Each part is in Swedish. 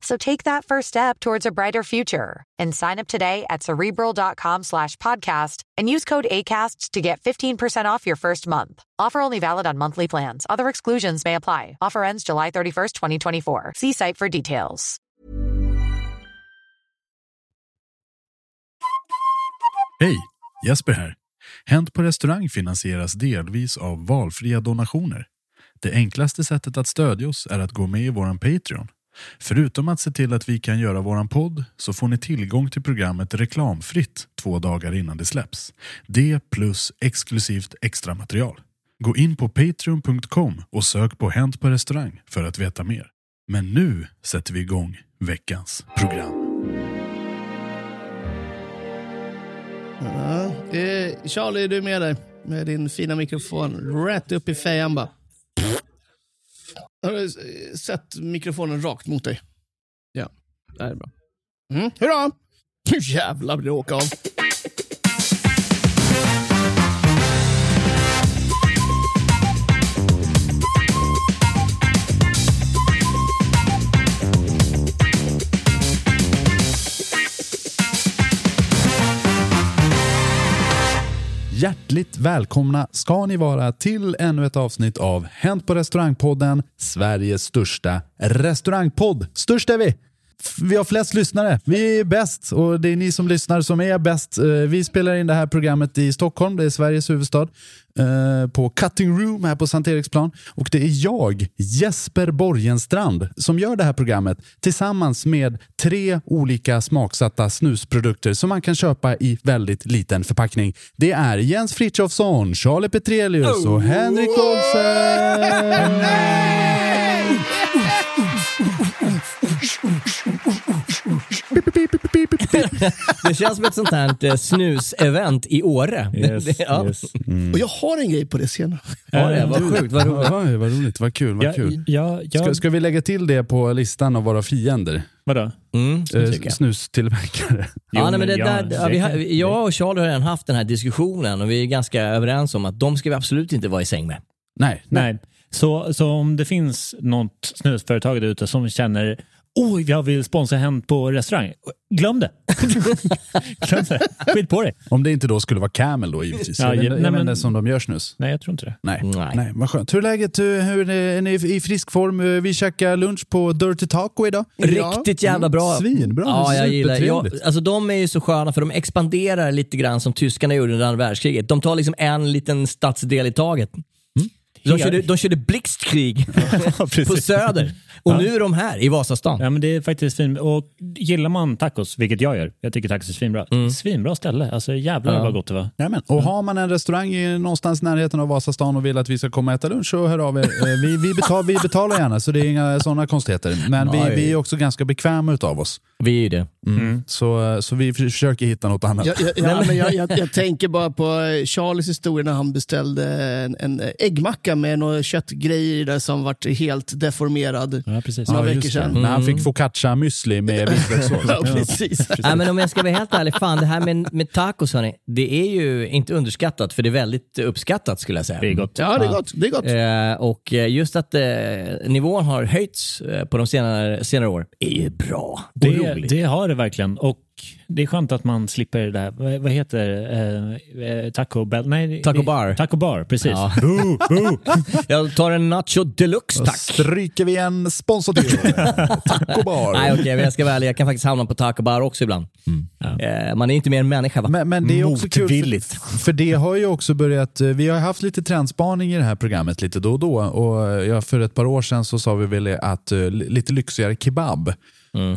So take that first step towards a brighter future and sign up today at cerebral.com slash podcast and use code ACAST to get 15% off your first month. Offer only valid on monthly plans. Other exclusions may apply. Offer ends July 31st, 2024. See site for details. Hej, Jesper här. Hänt på restaurang finansieras delvis av valfria donationer. Det enklaste sättet att stödja oss är att gå med i våran Patreon. Förutom att se till att vi kan göra våran podd så får ni tillgång till programmet reklamfritt två dagar innan det släpps. Det plus exklusivt extra material. Gå in på patreon.com och sök på Hänt på restaurang för att veta mer. Men nu sätter vi igång veckans program. Ja, eh, Charlie, är du med dig? Med din fina mikrofon rätt upp i fejan bara. Har du sett mikrofonen rakt mot dig? Ja, det här är bra. Mm, hurra! Nu jävlar blir det åka av. Hjärtligt välkomna ska ni vara till ännu ett avsnitt av Hänt på restaurangpodden, Sveriges största restaurangpodd. Störst är vi! Vi har flest lyssnare. Vi är bäst och det är ni som lyssnar som är bäst. Eh, Vi spelar in det här programmet i Stockholm, det är Sveriges huvudstad, eh, på Cutting Room här på Sankt Eriksplan. Och det är jag, Jesper Borgenstrand, som gör det här programmet tillsammans med tre olika smaksatta snusprodukter som man kan köpa i väldigt liten förpackning. Det är Jens Frithiofsson, Charlie Petrelius och Henrik Olsen. Det känns som ett sånt här eh, snus-event i Åre. Yes, ja. yes. Och jag har en grej på det senare. Ja, det var sjukt, vad roligt. Oj, vad roligt, vad kul, vad Ja, kul. ja, ja, Ska, ska vi lägga till det på listan av våra fiender? Vadå? Mm, Eh, snustillverkare. Ja, nej, men det ja, där, ja, vi har, det- jag och Charlie har redan haft den här diskussionen och vi är ganska överens om att de ska vi absolut inte vara i säng med. Nej, nej. Nej. Så, så om det finns något snusföretag där ute som känner oj, jag vill sponsra Hänt på restaurang. Glöm det. Glöm det. Skit på dig. Om det inte då skulle vara Camel då givetvis. Ja, jag nej, men- inte som de gör snus. Nej, jag tror inte det. Nej. Nej. Nej, vad skönt. Hur är läget? Hur är ni i frisk form? Vi käkar lunch på Dirty Taco idag. Riktigt jävla bra. Svinbra. Ja, jag gillar jag, alltså De är ju så sköna för de expanderar lite grann som tyskarna gjorde under andra världskriget. De tar liksom en liten stadsdel i taget. De körde, de körde blixtkrig på Söder och nu är de här i Vasastan. Ja, men det är faktiskt fint. Och gillar man tacos, vilket jag gör, jag tycker tacos är svinbra. Svinbra ställe. Alltså jävlar vad gott det var. Jajamän. Och har man en restaurang i, någonstans i närheten av Vasastan och vill att vi ska komma och äta lunch så hör av er. Eh, Vi, vi, betal, vi betalar gärna så det är inga sådana konstigheter. Men vi, vi är också ganska bekväma utav oss. Vi är ju det. Mm. Så, så vi försöker hitta något annat. Ja, ja, ja, men jag, jag, jag tänker bara på eh, Charlies historia när han beställde en, en äggmacka med några köttgrejer där som vart helt deformerad. Ja, precis. Några Ja, veckor sedan. När han fick focaccia müsli med vitlökssås. Ja, precis. Nej, men om jag ska vara helt ärlig, fan det här med, med tacos hörni, det är ju inte underskattat för det är väldigt uppskattat skulle jag säga. Det är gott. Ja, det är gott. Det är gott. Eh, och eh, just att eh, nivån har höjts eh, på de senare, senare år är ju bra Det, roligt. det har det verkligen. Och det är skönt att man slipper det där. Vad, vad heter eh, eh, Taco Bell? Nej, Taco det- bar. Taco bar, precis. Ja. jag tar en nacho deluxe Då tack. stryker vi en sponsor till. Taco bar. Nej okej, men jag ska vara ärlig, jag kan faktiskt hamna på taco bar också ibland. Eh, man är inte mer än människa va? Men, men det är också kul, Motvilligt. för, för det har ju också börjat, eh, vi har haft lite trendspaning i det här programmet lite då och då. Och ja, för ett par år sedan så sa vi väl att lite lyxigare kebab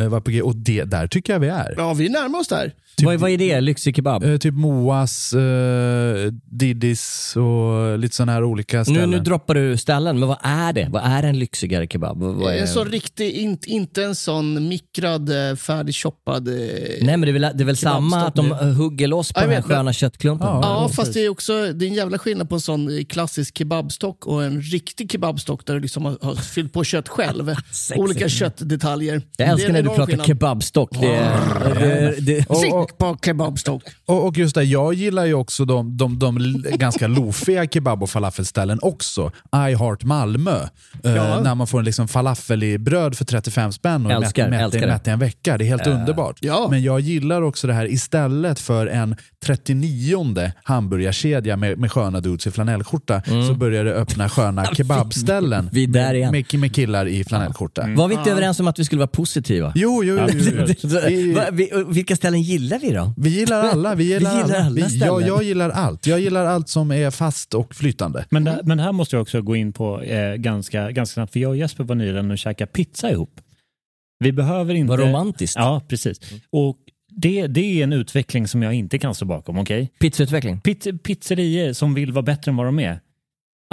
eh, var på G. Och det, där tycker jag vi är. Ja, vi närmar oss där. vad, vad är det? Lyxig kebab? Eh, typ Moas, uh, Didis och lite sådana här olika Nu, ställen. nu droppar du ställen, men vad är det? Vad är en lyxigare kebab? Vad, är... En sån riktig, inte, inte en sån mikrad, eh, färdigchoppad... eh, Nej men det är väl, det är väl samma att de eh, hugger loss på Ja, den här vet, men- sköna köttklumpen? Ja, Ja, precis. fast det är också det är en jävla skillnad på en sån klassisk kebabstock och en riktig kebabstock där du liksom har, har fyllt på kött själv. Olika köttdetaljer. Jag älskar Är när du pratar skillnad. kebabstock. Det, är- det, det, Och- Sick på kebabstock. Och, och just det, jag gillar ju också de, de, de l- ganska lofiga kebab och falafelställen också. I Heart Malmö. Eh, När man får en liksom falafel i bröd för 35 spänn och Älskar, mätt, mätt, älskar det. mätt i en vecka. Det är helt underbart. ja. Men jag gillar också det här istället för en 39 hamburgarkedja med, med sköna dudes i flanellskjorta så börjar det öppna sköna kebabställen Mm. Vi är där igen. med, med killar i flanellskjorta. var vi inte överens om att vi skulle vara positiva? Jo, jo, jo. jo, jo. Vi- Va, vi, vilka ställen gillar vi då? Vi gillar alla. Vi gillar, Vi gillar alla Vi, ställen. jag, jag gillar allt. Jag gillar allt som är fast och flytande. Men, det, men det här måste jag också gå in på eh, ganska, ganska snabbt, för jag och Jesper var nyligen och käkade pizza ihop. Vi behöver inte... Vad romantiskt. Ja, precis. Och det, det är en utveckling som jag inte kan stå bakom, okej? Pizzautveckling. Piz, pizzerier som vill vara bättre än vad de är.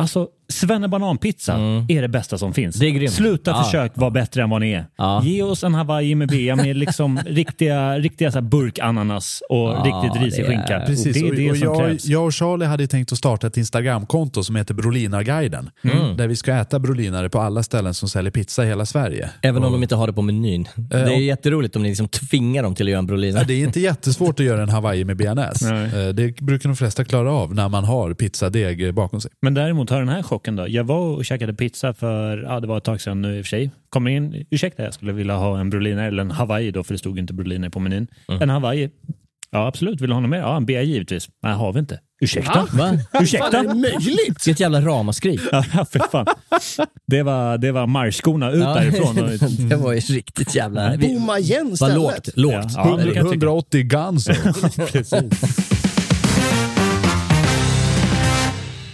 Alltså, Svennebananpizza Mm. är det bästa som finns. Det är grymt. Sluta Ja. försök vara bättre än vad ni är. Ja. Ge oss en Hawaii med bea med liksom riktiga, riktiga så här burkananas och Ja, riktigt risig det är- skinka. Precis, Det är det och, och som jag, krävs. jag och Charlie hade tänkt att starta ett Instagramkonto som heter Brolinarguiden. Mm. Där vi ska äta brolinare på alla ställen som säljer pizza i hela Sverige. Även om de inte har det på menyn. Det är och- jätteroligt om ni liksom tvingar dem till att göra en brolina. Ja, det är inte jättesvårt att göra en Hawaii med bearnaise. Eh, Det brukar de flesta klara av när man har pizzadeg eh, bakom sig. Men däremot har den här chocken då. Jag var och käkade pizza för, ja det var ett tag sedan nu i och för sig. Kommer in, ursäkta jag skulle vilja ha en brolina eller en hawaii då för det stod inte brolina på menyn. Mm. En hawaii, ja absolut, vill du ha något mer? Ja en bea givetvis. Nej har vi inte. Ursäkta? Va? Fan, är Ursäkta? det möjligt? Det är ett jävla ramaskri. Ja för fan. Det var, det var marschskorna ut Ja. därifrån. Och, det var ju riktigt jävla... Bomma igen stället. lågt. lågt. Ja, ja, det kan jag tycka. 180 guns.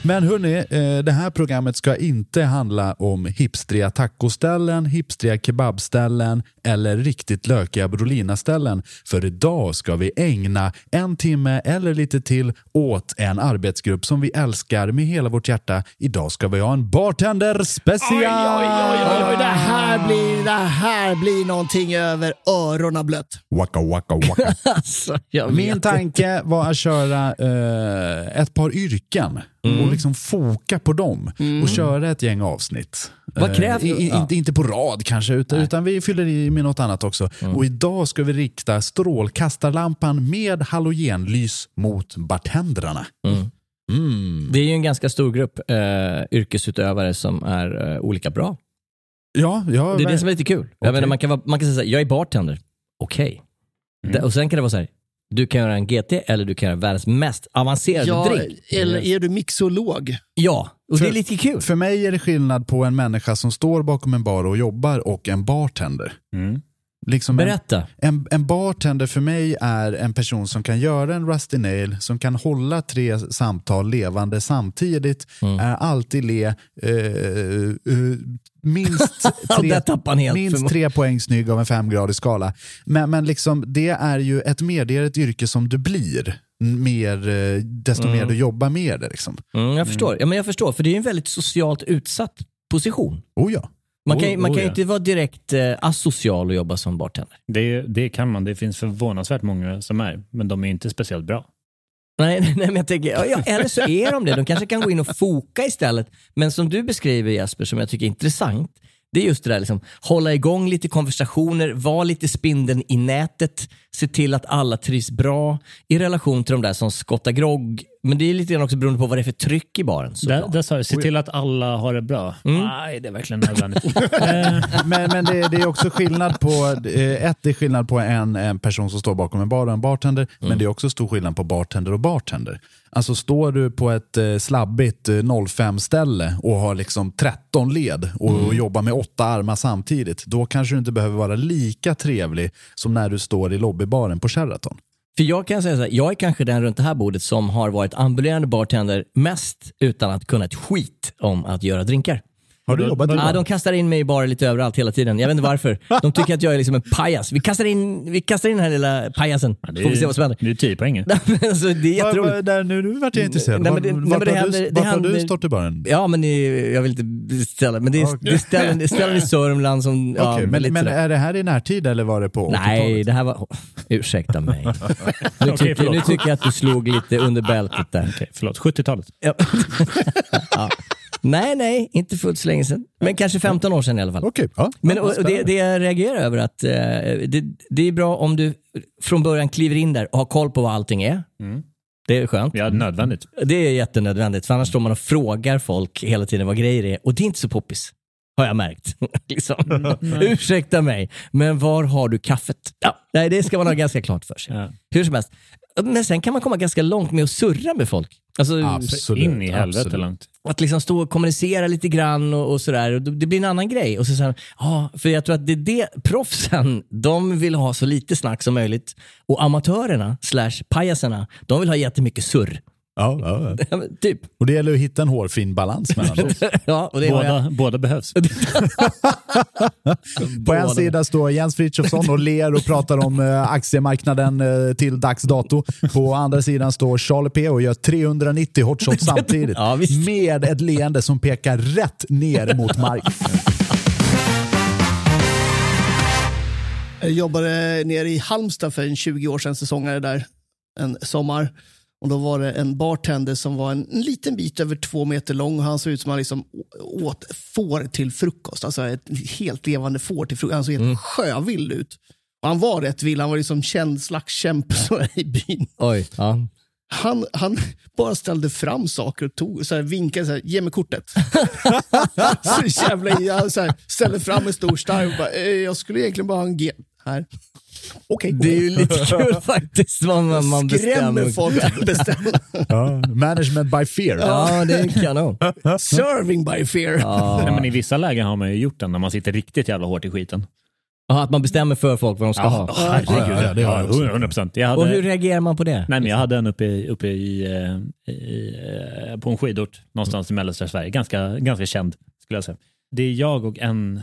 Men hörni, eh, det här programmet ska inte handla om hipstriga tacoställen, hipstriga kebabställen eller riktigt lökiga brolinaställen. För idag ska vi ägna en timme eller lite till åt en arbetsgrupp som vi älskar med hela vårt hjärta. Idag ska vi ha en bartender special! Oj, oj, oj, oj, det här blir, det här blir någonting över öronen blött. Waka, waka, waka. Alltså, Min tanke var att köra eh, ett par yrken och liksom foka på dem och köra ett gäng avsnitt. Vad Eh, krävs- i, ja. inte, inte på rad kanske, utan, utan vi fyller i med något annat också. Och idag ska vi rikta strålkastarlampan med halogenlys mot bartendrarna. Mm. Det är ju en ganska stor grupp eh, yrkesutövare som är eh, olika bra. Ja, ja, Det är det som är lite kul. Okej. menar, man, kan vara, man kan säga såhär, jag är bartender. Okej. Det- Och sen kan det vara så här. Du kan göra en GT eller du kan göra världens mest avancerade Ja, drink. eller är du mixolog? Ja, och det är För- lite kul. För mig är det skillnad på en människa som står bakom en bar och jobbar och en bartender. Mm. Liksom en, Berätta. en, en bartender för mig är en person som kan göra en rusty nail, som kan hålla tre samtal levande samtidigt, Mm. är alltid le, eh, eh, minst, tre, minst tre poäng snygg av en femgradig skala. Men, men liksom, det är ju ett meddelat ett yrke som du blir, mer, eh, desto mer du jobbar med det. Liksom. Mm, jag förstår. Ja, men jag förstår, för det är en väldigt socialt utsatt position. Oh ja. Man kan, Oh, man oh, kan ju ja. inte vara direkt eh, asocial och jobba som bartender. Det, det kan man. Det finns förvånansvärt många som är, men de är inte speciellt bra. Nej, nej, men jag tänker, ja, eller så är de det. De kanske kan gå in och foka istället. Men som du beskriver Jesper, som jag tycker är intressant, det är just det där liksom, hålla igång lite konversationer, vara lite spindeln i nätet, se till att alla trivs bra i relation till de där som skottar grogg. Men det är lite grann också beroende på vad det är för tryck i baren. Där, där sa jag, se till att alla har det bra. Mm. Nej, det är verkligen nödvändigt. Eh, Men, men det, det är också skillnad på, eh, ett det är skillnad på en, en person som står bakom en bar och en bartender, men det är också stor skillnad på bartender och bartender. Alltså står du på ett eh, slabbigt eh, 05-ställe och har liksom 13 led och, jobbar med åtta armar samtidigt, då kanske du inte behöver vara lika trevlig som när du står i lobbybaren på Sheraton. För jag kan säga så här, jag är kanske den runt det här bordet som har varit ambulerande bartender mest utan att kunna ett skit om att göra drinkar. Har du jobbat i Ja, bar? de kastar in mig i barer lite överallt hela tiden. Jag vet inte varför. De tycker att jag är liksom en pajas. Vi kastar in, vi kastar in den här lilla pajasen. det Får vi se vad som händer. Det är 10 poäng. alltså, det är jätteroligt. vad- där, nu, nu vart jag intresserad. Nej, men det- Var- nej, vart men det händer- du, det vart har du stått i baren? Ja, men i, jag vill inte ställa, men det är, det är ställen, det är ställen i Sörmland som... Ja, Okej, men men är det här i närtid eller var det på 80-talet? Nej, det här var... Ursäkta mig. Nu, tycker, förlåt. nu tycker jag att du slog lite under bältet där. Okej, förlåt. 70-talet. Ja. Nej, nej, inte fullt så länge sedan. Men kanske 15 år sedan i alla fall. Okej, ja. Men och, och det, det jag reagerar över att eh, det, det är bra om du från början kliver in där och har koll på vad allting är. Det är skönt. Ja, nödvändigt. Det är jättenödvändigt, för annars står man och frågar folk hela tiden vad grejer är och det är inte så poppis. Har jag märkt. liksom. Ursäkta mig, men var har du kaffet? Ja, nej, det ska man ha ganska klart för sig. Ja. Hur som helst. Men sen kan man komma ganska långt med att surra med folk. Alltså, Absolut, In i helvete absolut. långt. att liksom stå och kommunicera lite grann och, och sådär. Och Det blir en annan grej. Och så säger ja, för jag tror att det är det proffsen, de vill ha så lite snack som möjligt. Och amatörerna, slash pajaserna, de vill ha jättemycket surr. Ja, ja, ja. Typ. Och det gäller att hitta en hårfin balans mellan dem. Ja, och det. Båda, båda behövs. På en sida står Jens Frithiofsson och ler och pratar om eh, aktiemarknaden eh, till dags dato. På andra sidan står Charlie P och gör 390 hot shots samtidigt. Ja, med ett leende som pekar rätt ner mot mark. Jag jobbade nere i Halmstad för en 20 år sedan, säsongare där en sommar. Och Då var det en bartender som var en, en liten bit över två meter lång och han såg ut som han liksom åt får till frukost. Alltså ett helt levande får till frukost. Han såg helt sjövild ut. Och han var rätt vild. Han var liksom känd slags kämpe så i byn. Oj, ja. Han, han bara ställde fram saker och tog, så här, vinkade så här, ge mig kortet. så jävla jag så här, ställde fram en stor stark och bara, eh, jag skulle egentligen bara ha en G här. Okej, Det är ju lite kul faktiskt vad man, man skrämmer bestämmer. folk att bestämma. Ja, management by fear. Ja, det är kanon. Serving by fear. Nej, men I vissa lägen har man ju gjort den när man sitter riktigt jävla hårt i skiten. Ja, att man bestämmer för folk vad de ska ha. herregud. Ja, ja, det har jag också. 100 procent. Jag Och hur hade, reagerar man på det? nej, men jag hade en uppe, i, uppe i, eh, i, eh, på en skidort någonstans i mellersta Sverige. Ganska, ganska känd skulle jag säga. Det är jag och en,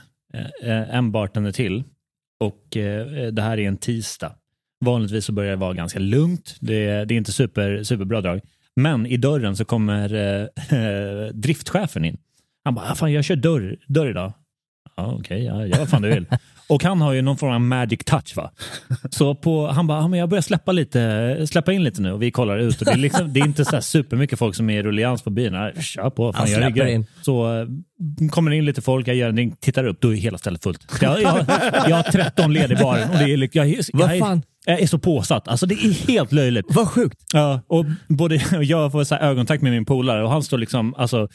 eh, en bartender till och eh, det här är en tisdag. Vanligtvis så börjar det vara ganska lugnt. Det, är- det är inte super, superbra drag. Men i dörren så kommer eh, driftchefen in. Han bara, ah, fan jag kör dörr, dörr idag. Ja, okej, ja, gör vad fan du vill. Och han har ju någon form av magic touch va. Så på, han bara, men jag börjar släppa, lite, släppa in lite nu och vi kollar ut. Och det, är liksom, det är inte så här supermycket folk som är i rullians på byn. Kör på, fan, jag ryggar. in. Så eh, kommer det in lite folk, jag gör en drink, tittar upp, då är hela stället fullt. Jag, jag, jag har 13 led i baren och det är, jag, jag, Vad fan? är, jag är så påsatt. Alltså det är helt löjligt. Vad sjukt. Ja, och både jag får så ögonkontakt med min polare och han står liksom alltså,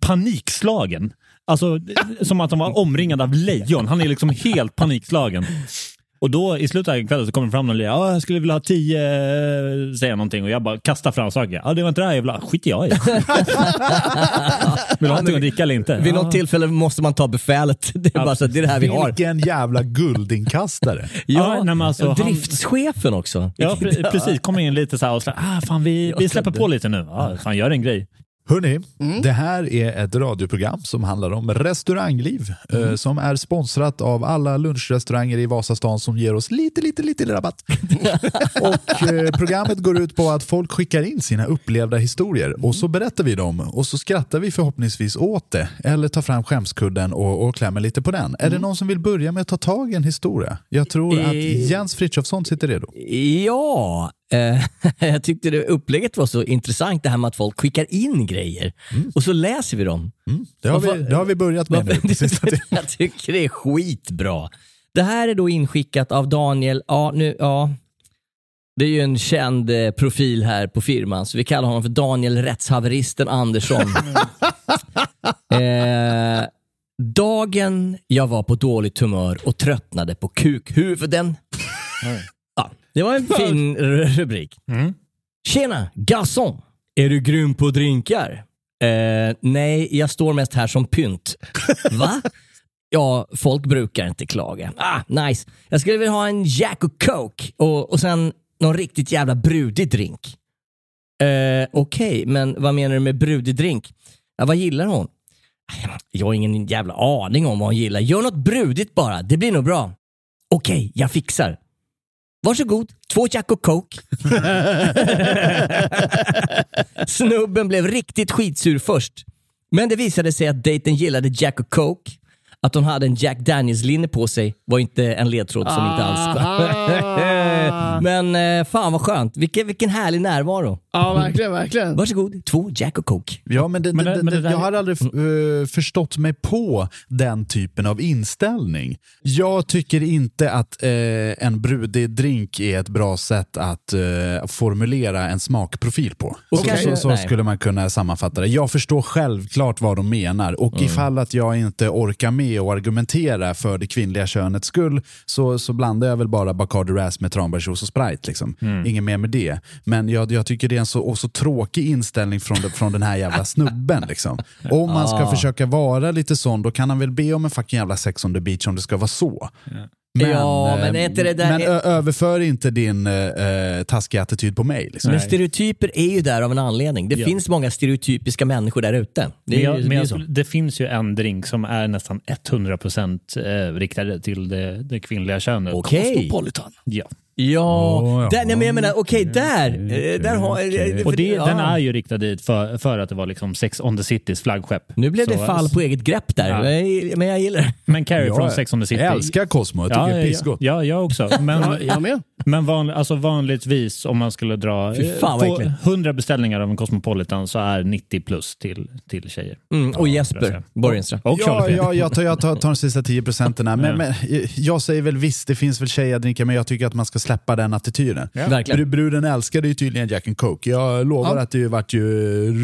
panikslagen. Alltså, som att de var omringade av lejon. Han är liksom helt panikslagen. Och då i slutet av kvällen så kommer det fram någon och ja, jag skulle vilja ha tio, eh, säga någonting och jag bara kastar fram saker. Ja, det var inte det här jag ville ha. skiter jag i. Vill du ha någonting att dricka eller inte? Vid något tillfälle måste man ta befälet. Det är bara så att det är det här vi har. Vilken jävla guldinkastare. Ja, nej, men alltså, han- Driftschefen också. Ja, pre- precis. Kommer in lite så här och så här, ah, fan vi, vi släpper på lite nu. Ja, fan gör en grej. Hörni, det här är ett radioprogram som handlar om restaurangliv eh, som är sponsrat av alla lunchrestauranger i Vasastan som ger oss lite, lite, lite rabatt. och eh, Programmet går ut på att folk skickar in sina upplevda historier och så berättar vi dem och så skrattar vi förhoppningsvis åt det eller tar fram skämskudden och, och klämmer lite på den. Är det någon som vill börja med att ta tag i en historia? Jag tror att Eh. Jens Frithiofsson sitter redo. Ja, eh, jag tyckte det upplägget var så intressant det här med att folk skickar in grejer och så läser vi dem. Det har, vi, det har vi börjat med nu. tiden. jag tycker det är skitbra. Det här är då inskickat av Daniel, ja nu, ja. Det är ju en känd eh, profil här på firman, så vi kallar honom för Daniel Rättshaveristen Andersson. eh, dagen jag var på dåligt humör och tröttnade på kukhuvuden. Det var en fin rubrik. Tjena, garçon! Är du grym på drinkar? Eh, nej, jag står mest här som pynt. Va? Ja, folk brukar inte klaga. Ah, nice. Jag skulle vilja ha en Jack och Coke och, och sen någon riktigt jävla brudig drink. Eh, Okej, men vad menar du med brudig drink? Ja, vad gillar hon? Jag har ingen jävla aning om vad hon gillar. Gör något brudigt bara, det blir nog bra. Okej, jag fixar. Varsågod, två Jack och Coke. Snubben blev riktigt skitsur först. Men det visade sig att dejten gillade Jack och Coke. Att hon hade en Jack Daniels-linne på sig var inte en ledtråd som inte alls Men eh, fan vad skönt. Vilken, vilken härlig närvaro. Ja, verkligen, verkligen. Varsågod, två Jack och Coke. Ja, men, det, Men det, men det jag har aldrig eh, förstått mig på den typen av inställning. Jag tycker inte att eh, en brudig drink är ett bra sätt att eh, formulera en smakprofil på. Och så kanske- så, så skulle man kunna sammanfatta det. Jag förstår självklart vad de menar och ifall att jag inte orkar med att argumentera för det kvinnliga könets skull så, så blandar jag väl bara Bacardi Ras med tranbärsjuice och Sprite. Liksom. Inget mer med det. Men jag, jag tycker det en så, och så tråkig inställning från, från den här jävla snubben. Liksom. Om man ska Ah. försöka vara lite sån, då kan han väl be om en fucking jävla sex on the beach om det ska vara så. Ja, men är inte det där- men överför inte din eh, eh, taskiga attityd på mig. Liksom. Men stereotyper är ju där av en anledning. Det Ja. finns många stereotypiska människor där ute. Det, Men är jag, ju- men det jag, det finns ju en drink som är nästan 100% eh, riktade till det, det kvinnliga könet. Okej. Cosmopolitan. Ja. Ja, ja. där, nej, men jag menar, okej, där. eh, där har, eh, Och det, ja. den är ju riktad dit för, för att det var liksom Sex on the Citys flaggskepp. Nu blev det Så- fall på eget grepp där, Ja. men, men jag gillar det. Men Carrie Jag från Sex on the City. älskar Cosmo, jag tycker det är ja, pissgott. ja, jag också. Men, Ja, jag med. men van, alltså vanligtvis om man skulle dra eh, fan, vad få äckligt. 100 beställningar av en Cosmopolitan så är 90 plus till, till tjejer. Mm, och jag Jesper. Och Ja, Charlie ja, jag tar, jag tar, tar de sista 10 procenten. här. Men, men, jag säger väl visst, det finns väl tjejer att dricka, men jag tycker att man ska släppa den attityden. Verkligen. Bru- Bruden älskade ju tydligen Jack and Coke. Jag lovar att det ju vart ju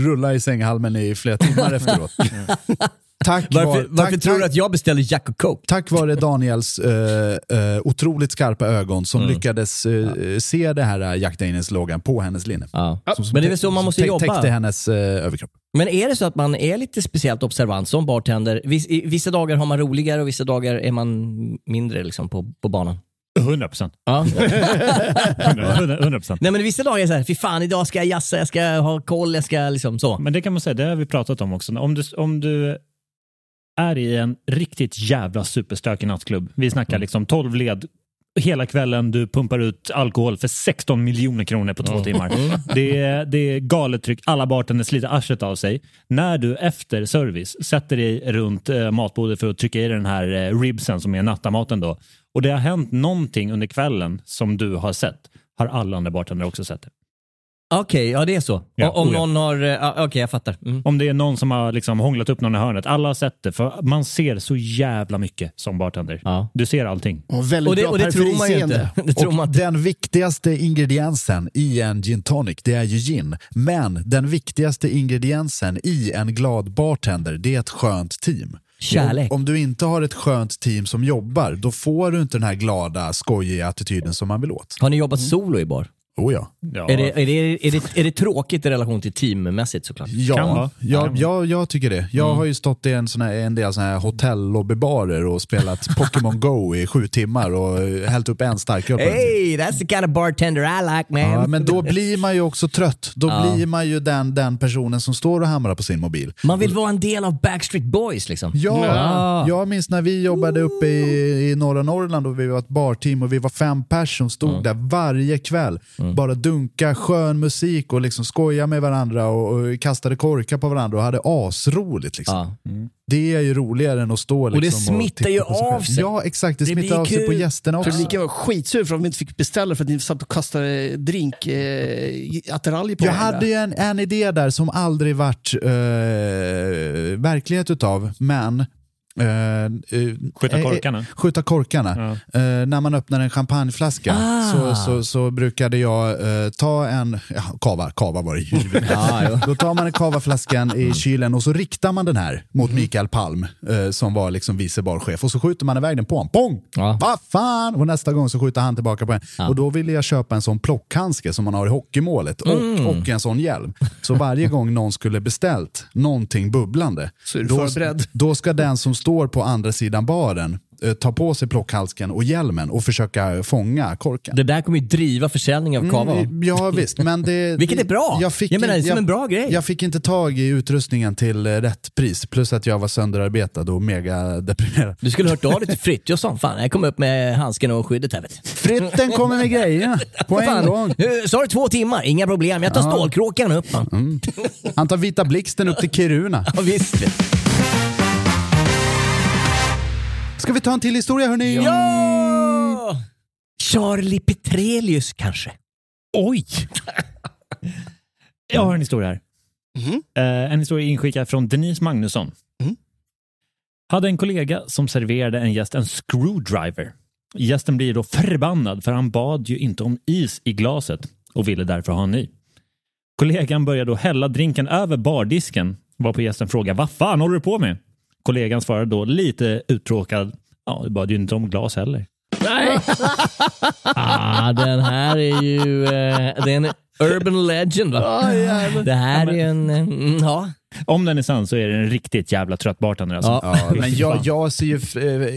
rulla i sänghalmen i flera timmar efteråt. Tack, Varför, var, varför tack, tror du att jag beställde Jack och Coke? tack vare Daniels eh, eh, otroligt skarpa ögon som lyckades eh, se det här eh, Jack Daniels-loggan på hennes linne. Ja. Som- som Men det är väl så man måste jobba. Täckte hennes eh, överkropp. Men är det så att man är lite speciellt observant som bartender? Viss, i, vissa dagar har man roligare och vissa dagar är man mindre liksom, på, på banan. 100 procent. Ja. 100 procent. Nej men vissa dagar är så här, fy fan idag ska jag jassa, jag ska ha koll, jag ska liksom så. Men det kan man säga, det har vi pratat om också. Om du, om du är i en riktigt jävla superstökig nattklubb. Vi snackar liksom 12 led hela kvällen, du pumpar ut alkohol för 16 miljoner kronor på två timmar. Det är, det är galet tryck, alla bartenders sliter arslet av sig. När du efter service sätter dig runt eh, matbordet för att trycka i den här eh, ribsen som är nattamaten då och det har hänt någonting under kvällen som du har sett, har alla andra bartenders också sett det. Okej, ja det är så. Ja, om oh ja. någon har, eh, ja, okej jag fattar. Mm. Om det är någon som har liksom hånglat upp någon i hörnet. Alla har sett det, för man ser så jävla mycket som bartender. Ja. Du ser allting. Och väldigt Och det, bra och det tror man ju inte. Det tror man Och inte. den viktigaste ingrediensen i en gin tonic, det är ju gin. Men den viktigaste ingrediensen i en glad bartender, det är ett skönt team. Kärlek. Om, du inte har ett skönt team som jobbar, då får du inte den här glada, skojiga attityden som man vill åt. Har ni jobbat solo i bar? Oh ja. Ja. Är, det, är, det, är, det, är det tråkigt i relation till teammässigt såklart? Ja, vara. ja, Kan ja, jag tycker det. Jag har ju stått i en, sån här, en del såna här hotellobbybarer och spelat Pokémon Go i sju timmar och hällt upp en starköl. Hey, that's the kind of bartender I like man. Ja, men då blir man ju också trött. Då Ja. blir man ju den, den personen som står och hamrar på sin mobil. Man vill vara en del av Backstreet Boys liksom. Ja, Ja. jag minns när vi jobbade uppe i, i norra Norrland och vi var ett barteam och vi var fem pers som stod där varje kväll. Bara dunka skön musik och liksom skoja med varandra och, och kastade korkar på varandra och hade asroligt. Liksom. Ja. Det är ju roligare än att stå liksom, det smittar ju sig av sig. Ja, exakt. Det, Det smittar av sig på gästerna också. Publiken var skitsur för att de inte fick beställa för att ni satt och kastade drink, eh, attiraljer på Jag varandra. hade ju en, en idé där som aldrig varit eh, verklighet utav, men eh, eh, Skjuta eh, korkarna. skjuta korkarna. Ja. Eh, när man öppnar en champagneflaska Ah. så, så, så brukade jag eh, ta en, ja, kava, kava var det givet. Ja, ja. Då tar man en kavaflaskan i kylen och så riktar man den här mot Mikael Palm eh, som var liksom vice barchef och så skjuter man iväg den på honom. Pong! Ja. Vad fan! Och nästa gång så skjuter han tillbaka på en. Och då ville jag köpa en sån plockhandske som man har i hockeymålet och, Mm. och en sån hjälm. Så varje gång någon skulle beställt någonting bubblande, då, då ska den som står på andra sidan baren eh, ta på sig plockhandsken och hjälmen och försöka fånga korken. Det där kommer ju driva försäljning av kava. va? Mm, ja visst, men det... Vilket är bra. Jag, fick Jag menar, det är som en bra grej. Jag fick inte tag i utrustningen till eh, rätt pris, plus att jag var sönderarbetad och mega deprimerad. Du skulle hört av dig till Frithiofsson. Fan, jag kom upp med handsken och skyddet här. Vet. Fritten kommer med grejerna på en fan, gång. eh, Sa du två timmar? Inga problem. Jag tar Ja. stålkråkan upp. man. Han tar vita blixten upp till Kiruna. Ja, visst. Ska vi ta en till historia hörni? Ja! Charlie Petrelius kanske? Oj! Jag har en historia här. Eh, en historia inskickad från Denise Magnusson. Mm. Hade en kollega som serverade en gäst en screwdriver. Gästen blir då förbannad för han bad ju inte om is i glaset och ville därför ha en ny. Kollegan börjar då hälla drinken över bardisken varpå gästen frågar vad fan håller du på med? Kollegan svarar då lite uttråkad ja, du bad ju inte om glas heller. Ah, den här är ju eh, det är en urban legend va? det här är en... mm, Ja. Om den är sann så är det en riktigt jävla trött bartender alltså. Ja. Ja, men jag, jag ser ju, eh,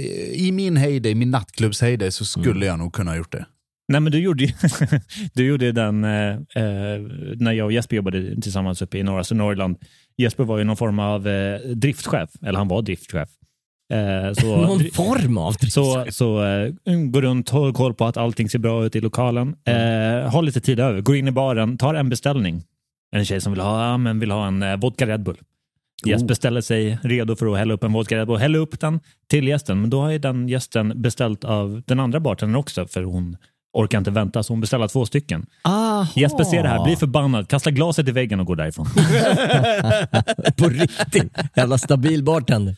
i min heyday, min nattklubbs heyday, så skulle jag nog kunna ha gjort det. Nej men du gjorde ju du gjorde den eh, eh, när jag och Jesper jobbade tillsammans uppe i norra Norrland. Jesper var ju någon form av eh, driftchef, eller han var driftchef. Eh, så, Någon form av så, så eh, går runt, håller koll på att allting ser bra ut i lokalen. Eh, har lite tid över, går in i baren, tar en beställning. En tjej som vill ha, men vill ha en eh, vodka Red Bull. Jesper ställer sig redo för att hälla upp en vodka Red Bull, häller upp den till gästen. Men då har ju den gästen beställt av den andra bartendern också för hon orkar inte vänta så hon beställer två stycken. Aha. Jesper ser det här, blir förbannad, kastar glaset i väggen och går därifrån. På riktigt. Jävla stabil bartender.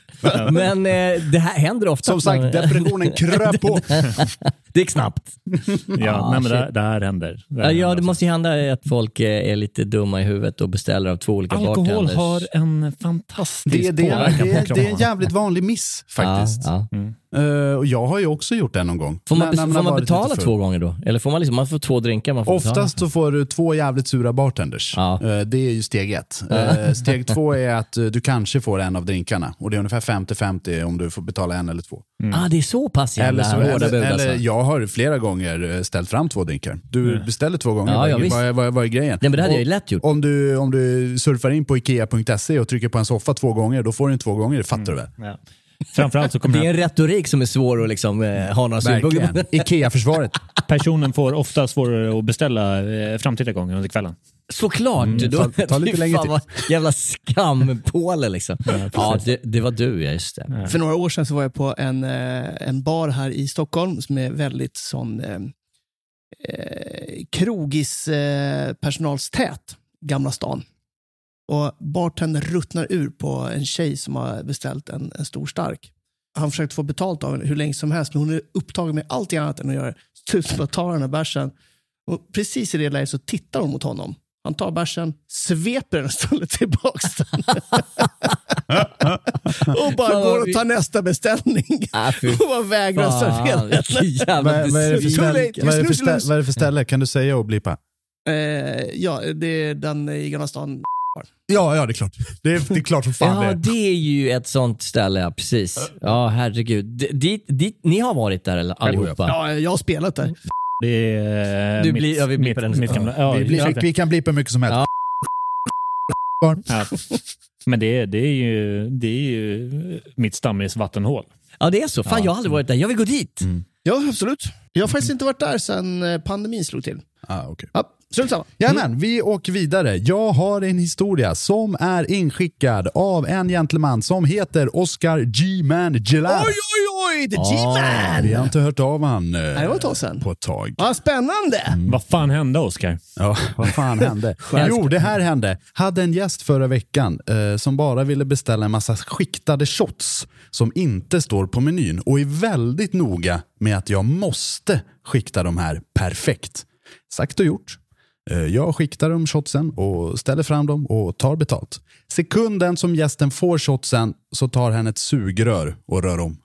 Men eh, det här händer ofta. Som sagt, depressionen kröp på. det gick snabbt. Ja, Ah, nej, men det, det här händer. Det här Ja, händer ja, det alltså. måste ju hända att folk eh, är lite dumma i huvudet och beställer av två olika Alkohol bartenders. har en fantastisk Det, det, påverkan det, på det är en kroppen. jävligt vanlig miss faktiskt. Ja, ja. Eh, och jag har ju också gjort det någon gång. Får man, När- när får man betala två gånger då? Eller får man liksom, man får två drinkar, man får Oftast så får du två jävligt sura bartenders. Ja. Eh, Det är ju steg ett. Eh, Steg två är att du kanske får en av drinkarna. Och det är ungefär 50-50 om du får betala en eller två. betala. Ah, det är så pass jävla Eller, så, hårda eller, bud eller alltså. jag har flera gånger ställt fram två drinkar. Du beställer två gånger. Ja, vad, ja, vad, vad, vad är grejen? Nej, men det hade Och jag ju lätt gjort. Om du, om du surfar in på ikea.se och trycker på en soffa två gånger, då får du den två gånger. Det fattar du väl? Ja. Framförallt så kommer Det är en retorik som är svår att liksom, eh, ha några synpunkter på. Ikea-försvaret. personen får ofta svårare att beställa eh, framtida gånger under kvällen. Såklart! Mm, då, ta- ta lite längre fan tid. vad jävla skampåle liksom. Ja, det, det var du, ja just det. För några år sedan så var jag på en, eh, en bar här i Stockholm som är väldigt sån eh, eh, krogis eh, personalstät, Gamla stan. Och bartendern ruttnar ur på en tjej som har beställt en, en stor stark. Han försökte få betalt av henne hur länge som helst, men hon är upptagen med allt annat än att göra det. Så Slutar ta den här bärsen. Och precis i det läget så tittar hon mot honom. Han tar bärsen, sveper den och ställer tillbaka den. och bara går och tar nästa beställning. Ah, och bara vägrar servera. loose. vad är det för ställe? Kan du säga och blipa? Eh, ja, det är den i Gamla stan. Ja, ja det är klart. Det är, det är klart som fan Ja, det. det är ju ett sånt ställe, ja, precis. Ja, herregud. D- Dit, dit, ni har varit där eller, allihopa? Ja, jag har spelat där. Det är Du mitt, blir- ja, vi blir mitt, på den. mitt gamla... Ja, vi, ursäkta. vi, vi kan blipa mycket som helst. Ja. Ja. Men det är, det, är ju, det är ju mitt stammis vattenhål. Ja, det är så. Fan, jag har aldrig varit där. Jag vill gå dit. Ja, absolut. Jag har faktiskt inte varit där sedan eh, pandemin slog till. Ah, okay. Ja, strunt samma. Jajamän, vi åker vidare. Jag har en historia som är inskickad av en gentleman som heter Oscar G-Man Gellar. Oj, oj, oj! The Vi G-Man! har inte hört av han eh, Nej, det var ett tag sedan. på ett tag. Vad spännande! Vad fan hände Oskar? Ja, vad fan hände? jo, det här hände. Hade en gäst förra veckan eh, som bara ville beställa en massa skiktade shots som inte står på menyn och är väldigt noga med att jag måste skikta de här perfekt. Sagt och gjort. Eh, Jag skiktar de shotsen och ställer fram dem och tar betalt. Sekunden som gästen får shotsen så tar han ett sugrör och rör om.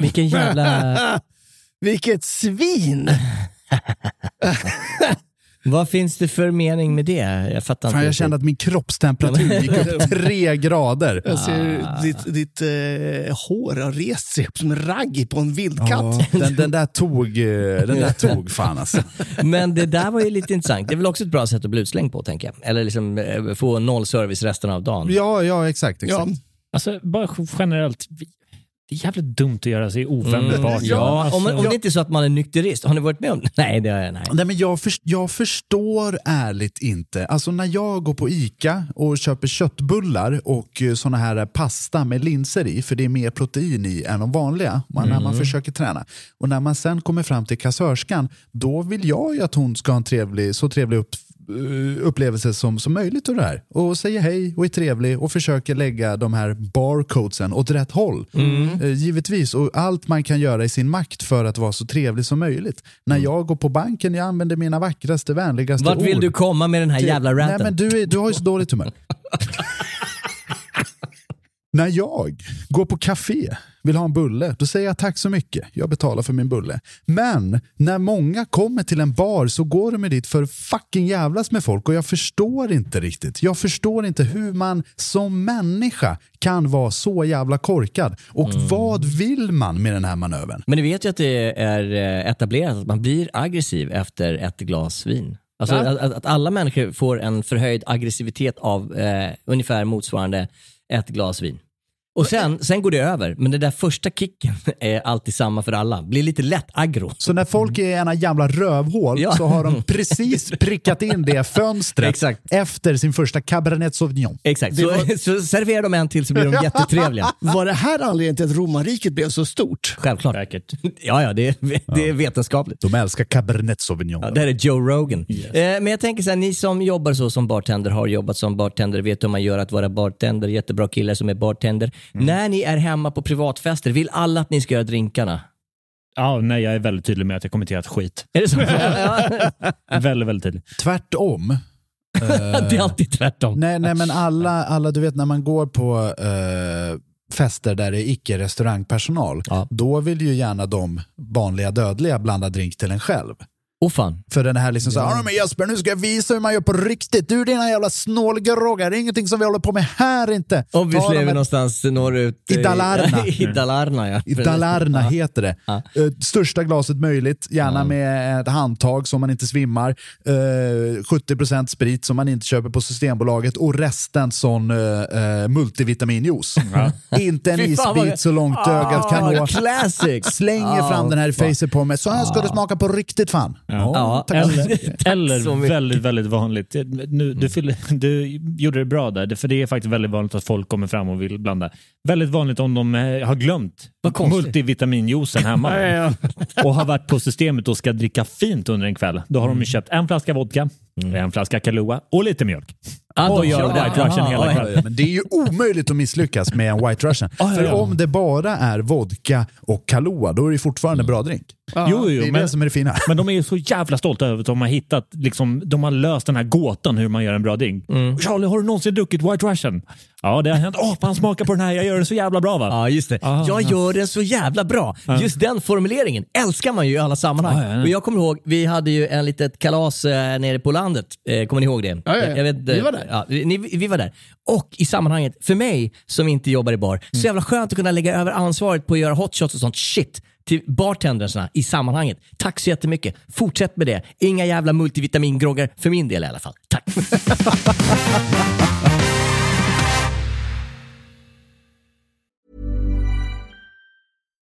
Vilken jävla... Vilket svin! Vad finns det för mening med det? Jag fattar inte. Fan, jag riktigt. kände att min kroppstemperatur gick upp tre grader. Jag ser ditt, ditt eh, hår har rest sig upp som en ragg på en vildkatt. Ja, den, den där tog, eh, den där tog fan alltså. Men det där var ju lite intressant. Det är väl också ett bra sätt att bli utslängd på, tänker jag. Eller liksom eh, få noll service resten av dagen. Ja, ja exakt. Ja, exakt. Alltså bara generellt, jävligt dumt att göra sig ovänbart. Mm, ja, alltså, om, om det inte är så att man är nykterist. Har ni varit med om det? Nej, det har jag nej. Nej, men jag, för, jag förstår ärligt inte. Alltså när jag går på ICA och köper köttbullar och eh, såna här pasta med linser i, för det är mer protein i än de vanliga man, när man försöker träna. Och när man sen kommer fram till kassörskan, då vill jag ju att hon ska ha en trevlig, så trevlig upp, upplevelse som, som möjligt av det här. Och säger hej och är trevlig och försöker lägga de här barcodesen åt rätt håll. Eh, givetvis, och allt man kan göra i sin makt för att vara så trevlig som möjligt. När jag går på banken, jag använder mina vackraste, vänligaste Vart vill ord. du komma med den här till- jävla ranten? Nej, men du, är, du har ju så dåligt humör. När jag går på café, vill ha en bulle, då säger jag tack så mycket, jag betalar för min bulle. Men när många kommer till en bar så går de dit för fucking jävlas med folk och jag förstår inte riktigt. Jag förstår inte hur man som människa kan vara så jävla korkad. Och Mm. vad vill man med den här manövern? Men ni vet ju att det är eh, etablerat att man blir aggressiv efter ett glas vin. Alltså Ja. att, att- att alla människor får en förhöjd aggressivitet av eh, ungefär motsvarande ett glas vin. Och sen, sen går det över, men den där första kicken är alltid samma för alla. Blir lite lätt aggro. Så när folk är ena jävla rövhål Ja. så har de precis prickat in det fönstret Exakt. efter sin första Cabernet Sauvignon. Exakt, så, så serverar de en till så blir de jättetrevliga. Var det här anledningen till att romarriket blev så stort? Självklart. Säkert. Ja, ja, det är, det är vetenskapligt. De älskar Cabernet Sauvignon. Ja, det här är Joe Rogan. Eh, men jag tänker så här, ni som jobbar så som bartender, har jobbat som bartender, vet hur man gör att vara bartender, jättebra killar som är bartender. När ni är hemma på privatfester, vill alla att ni ska göra drinkarna? Ja, nej, jag är väldigt tydlig med att jag kommer till att skit. Är det så? Väldigt, väldigt tydlig. Tvärtom. Det är alltid tvärtom. nej, nej, men alla, alla, du vet när man går på eh, fester där det är icke restaurangpersonal, Ja. då vill ju gärna de vanliga dödliga blanda drink till en själv. Åh fan. För den här liksom så här, "Ja, men Jesper nu ska jag visa hur man gör på riktigt. Du dina jävla snålgroggar, det är ingenting som vi håller på med här inte. Obviously är vi någonstans norrut. I Dalarna. I Dalarna, ja. I Dalarna heter det. Ja. Eh, största glaset möjligt, gärna Ja. med ett handtag så man inte svimmar. Eh, 70% sprit som man inte köper på Systembolaget och resten sån eh, eh, multivitaminjuice. Inte en isbit så långt ögat kan Ah, nå. classic! Slänger Ah, fram den här i facet på mig. Så här ska det smaka på riktigt fan. Ja, tack. Eller, eller väldigt, väldigt vanligt. Nu, du, fyller, du gjorde det bra där, för det är faktiskt väldigt vanligt att folk kommer fram och vill blanda. Väldigt vanligt om de eh, har glömt multivitaminjuicen hemma och har varit på systemet och ska dricka fint under en kväll. Då har de ju köpt en flaska vodka, en flaska Kahlua och lite mjölk. Ah, och de gör det. White Russian Aha, hela kvällen. Men det är ju omöjligt att misslyckas med en White Russian. ja, För ja. om det bara är vodka och Kahlua, då är det fortfarande bra drink. Ja, jo, jo, det är men, det som är det fina. Men de är ju så jävla stolta över att de har hittat, liksom, de har löst den här gåtan hur man gör en bra drink. Mm. Charlie, har du någonsin druckit White Russian? Ja, det har hänt. Åh, man smakar på den här, jag gör den så jävla bra va? Ja, just det. Ah, jag ja. gör den så jävla bra. Just den formuleringen älskar man ju i alla sammanhang. Ja, ja, ja. Och jag kommer ihåg, vi hade ju en litet kalas eh, nere på landet. Eh, kommer ni ihåg det? Ja, ja, ja. Jag vet, Vi var där. Ja, vi, ni, vi var där. Och i sammanhanget, för mig som inte jobbar i bar, Mm. så jävla skönt att kunna lägga över ansvaret på att göra hotshots och sånt shit till bartendersna i sammanhanget. Tack så jättemycket. Fortsätt med det. Inga jävla multivitamingroggar för min del i alla fall. Tack.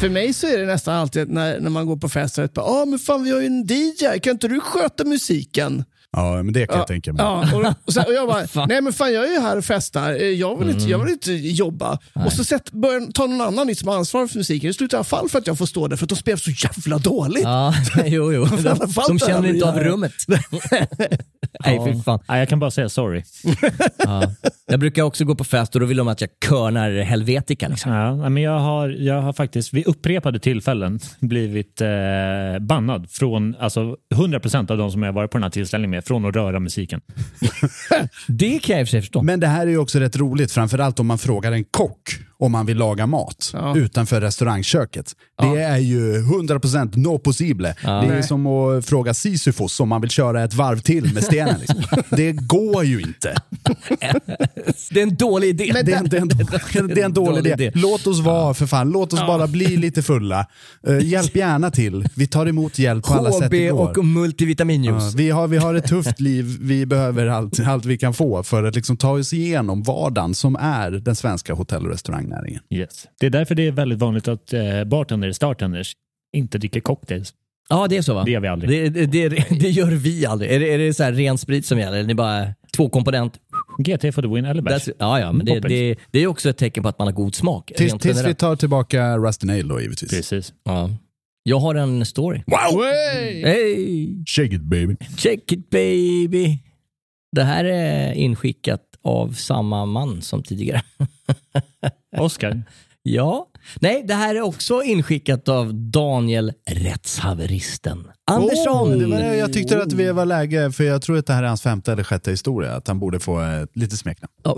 För mig så är det nästan alltid när, när man går på fest och bara, ah, men fan vi har ju en DJ, kan inte du sköta musiken? Ja, men det kan Ja, jag tänka mig. Ja, och, och, sen, och jag bara, nej men fan jag är ju här och festar, Eh, jag vill inte, jag Mm. vill inte jobba. Och så sätt, börjar ta någon annan som har ansvar för musiken. Det slutar i alla fall för att jag får stå där för att de spelar så jävla dåligt. Ja, jo, jo. De, de känner inte av rummet. Nej, fy fan. Nej, jag kan bara säga sorry. Ja. Jag brukar också gå på fest och då vill de att jag körnar Helvetica. Liksom. Ja, men jag, har, jag har faktiskt vid upprepade tillfällen blivit eh, bannad från alltså 100% av de som jag varit på den här tillställningen med från att röra musiken. Det kan jag i och för sig förstå. Men det här är ju också rätt roligt, framförallt om man frågar en kock om man vill laga mat utanför restaurangköket. Det är ju 100% no possible. Det är Nej. som att fråga Sisyfos om man vill köra ett varv till med stenen. Liksom. det går ju inte. Det är en dålig idé. Det är, en- det är en, det är en dålig idé. Låt oss vara för fan. Låt oss bara bli lite fulla. Eh, hjälp gärna till. Vi tar emot hjälp på alla sätt HB det går. och multivitaminjuice. Ja, vi, har, vi har ett tufft liv, vi behöver allt, allt vi kan få för att liksom ta oss igenom vardagen som är den svenska hotell och restaurangnäringen. Yes. Det är därför det är väldigt vanligt att eh, bartenders, startenders, inte dricker cocktails. Ja, det är så va? Det gör vi aldrig. Det, det, det, det gör vi aldrig. Är det, är det så här ren sprit som gäller? Eller är bara två komponent? GT for the win eller bärs. Ja, ja, men det, det, det är också ett tecken på att man har god smak. Tills, tills vi tar tillbaka Rusty Nail då givetvis. Precis. Ja. Jag har en story. Wow! Wey! Hey! Shake it baby. Check it baby! Det här är inskickat av samma man som tidigare. Oscar. Ja. Nej, det här är också inskickat av Daniel Rättshaveristen Andersson. Åh, det var, det jag tyckte att vi var läge, för jag tror att det här är hans femte eller sjätte historia, att han borde få eh, lite smeknamn. Ja.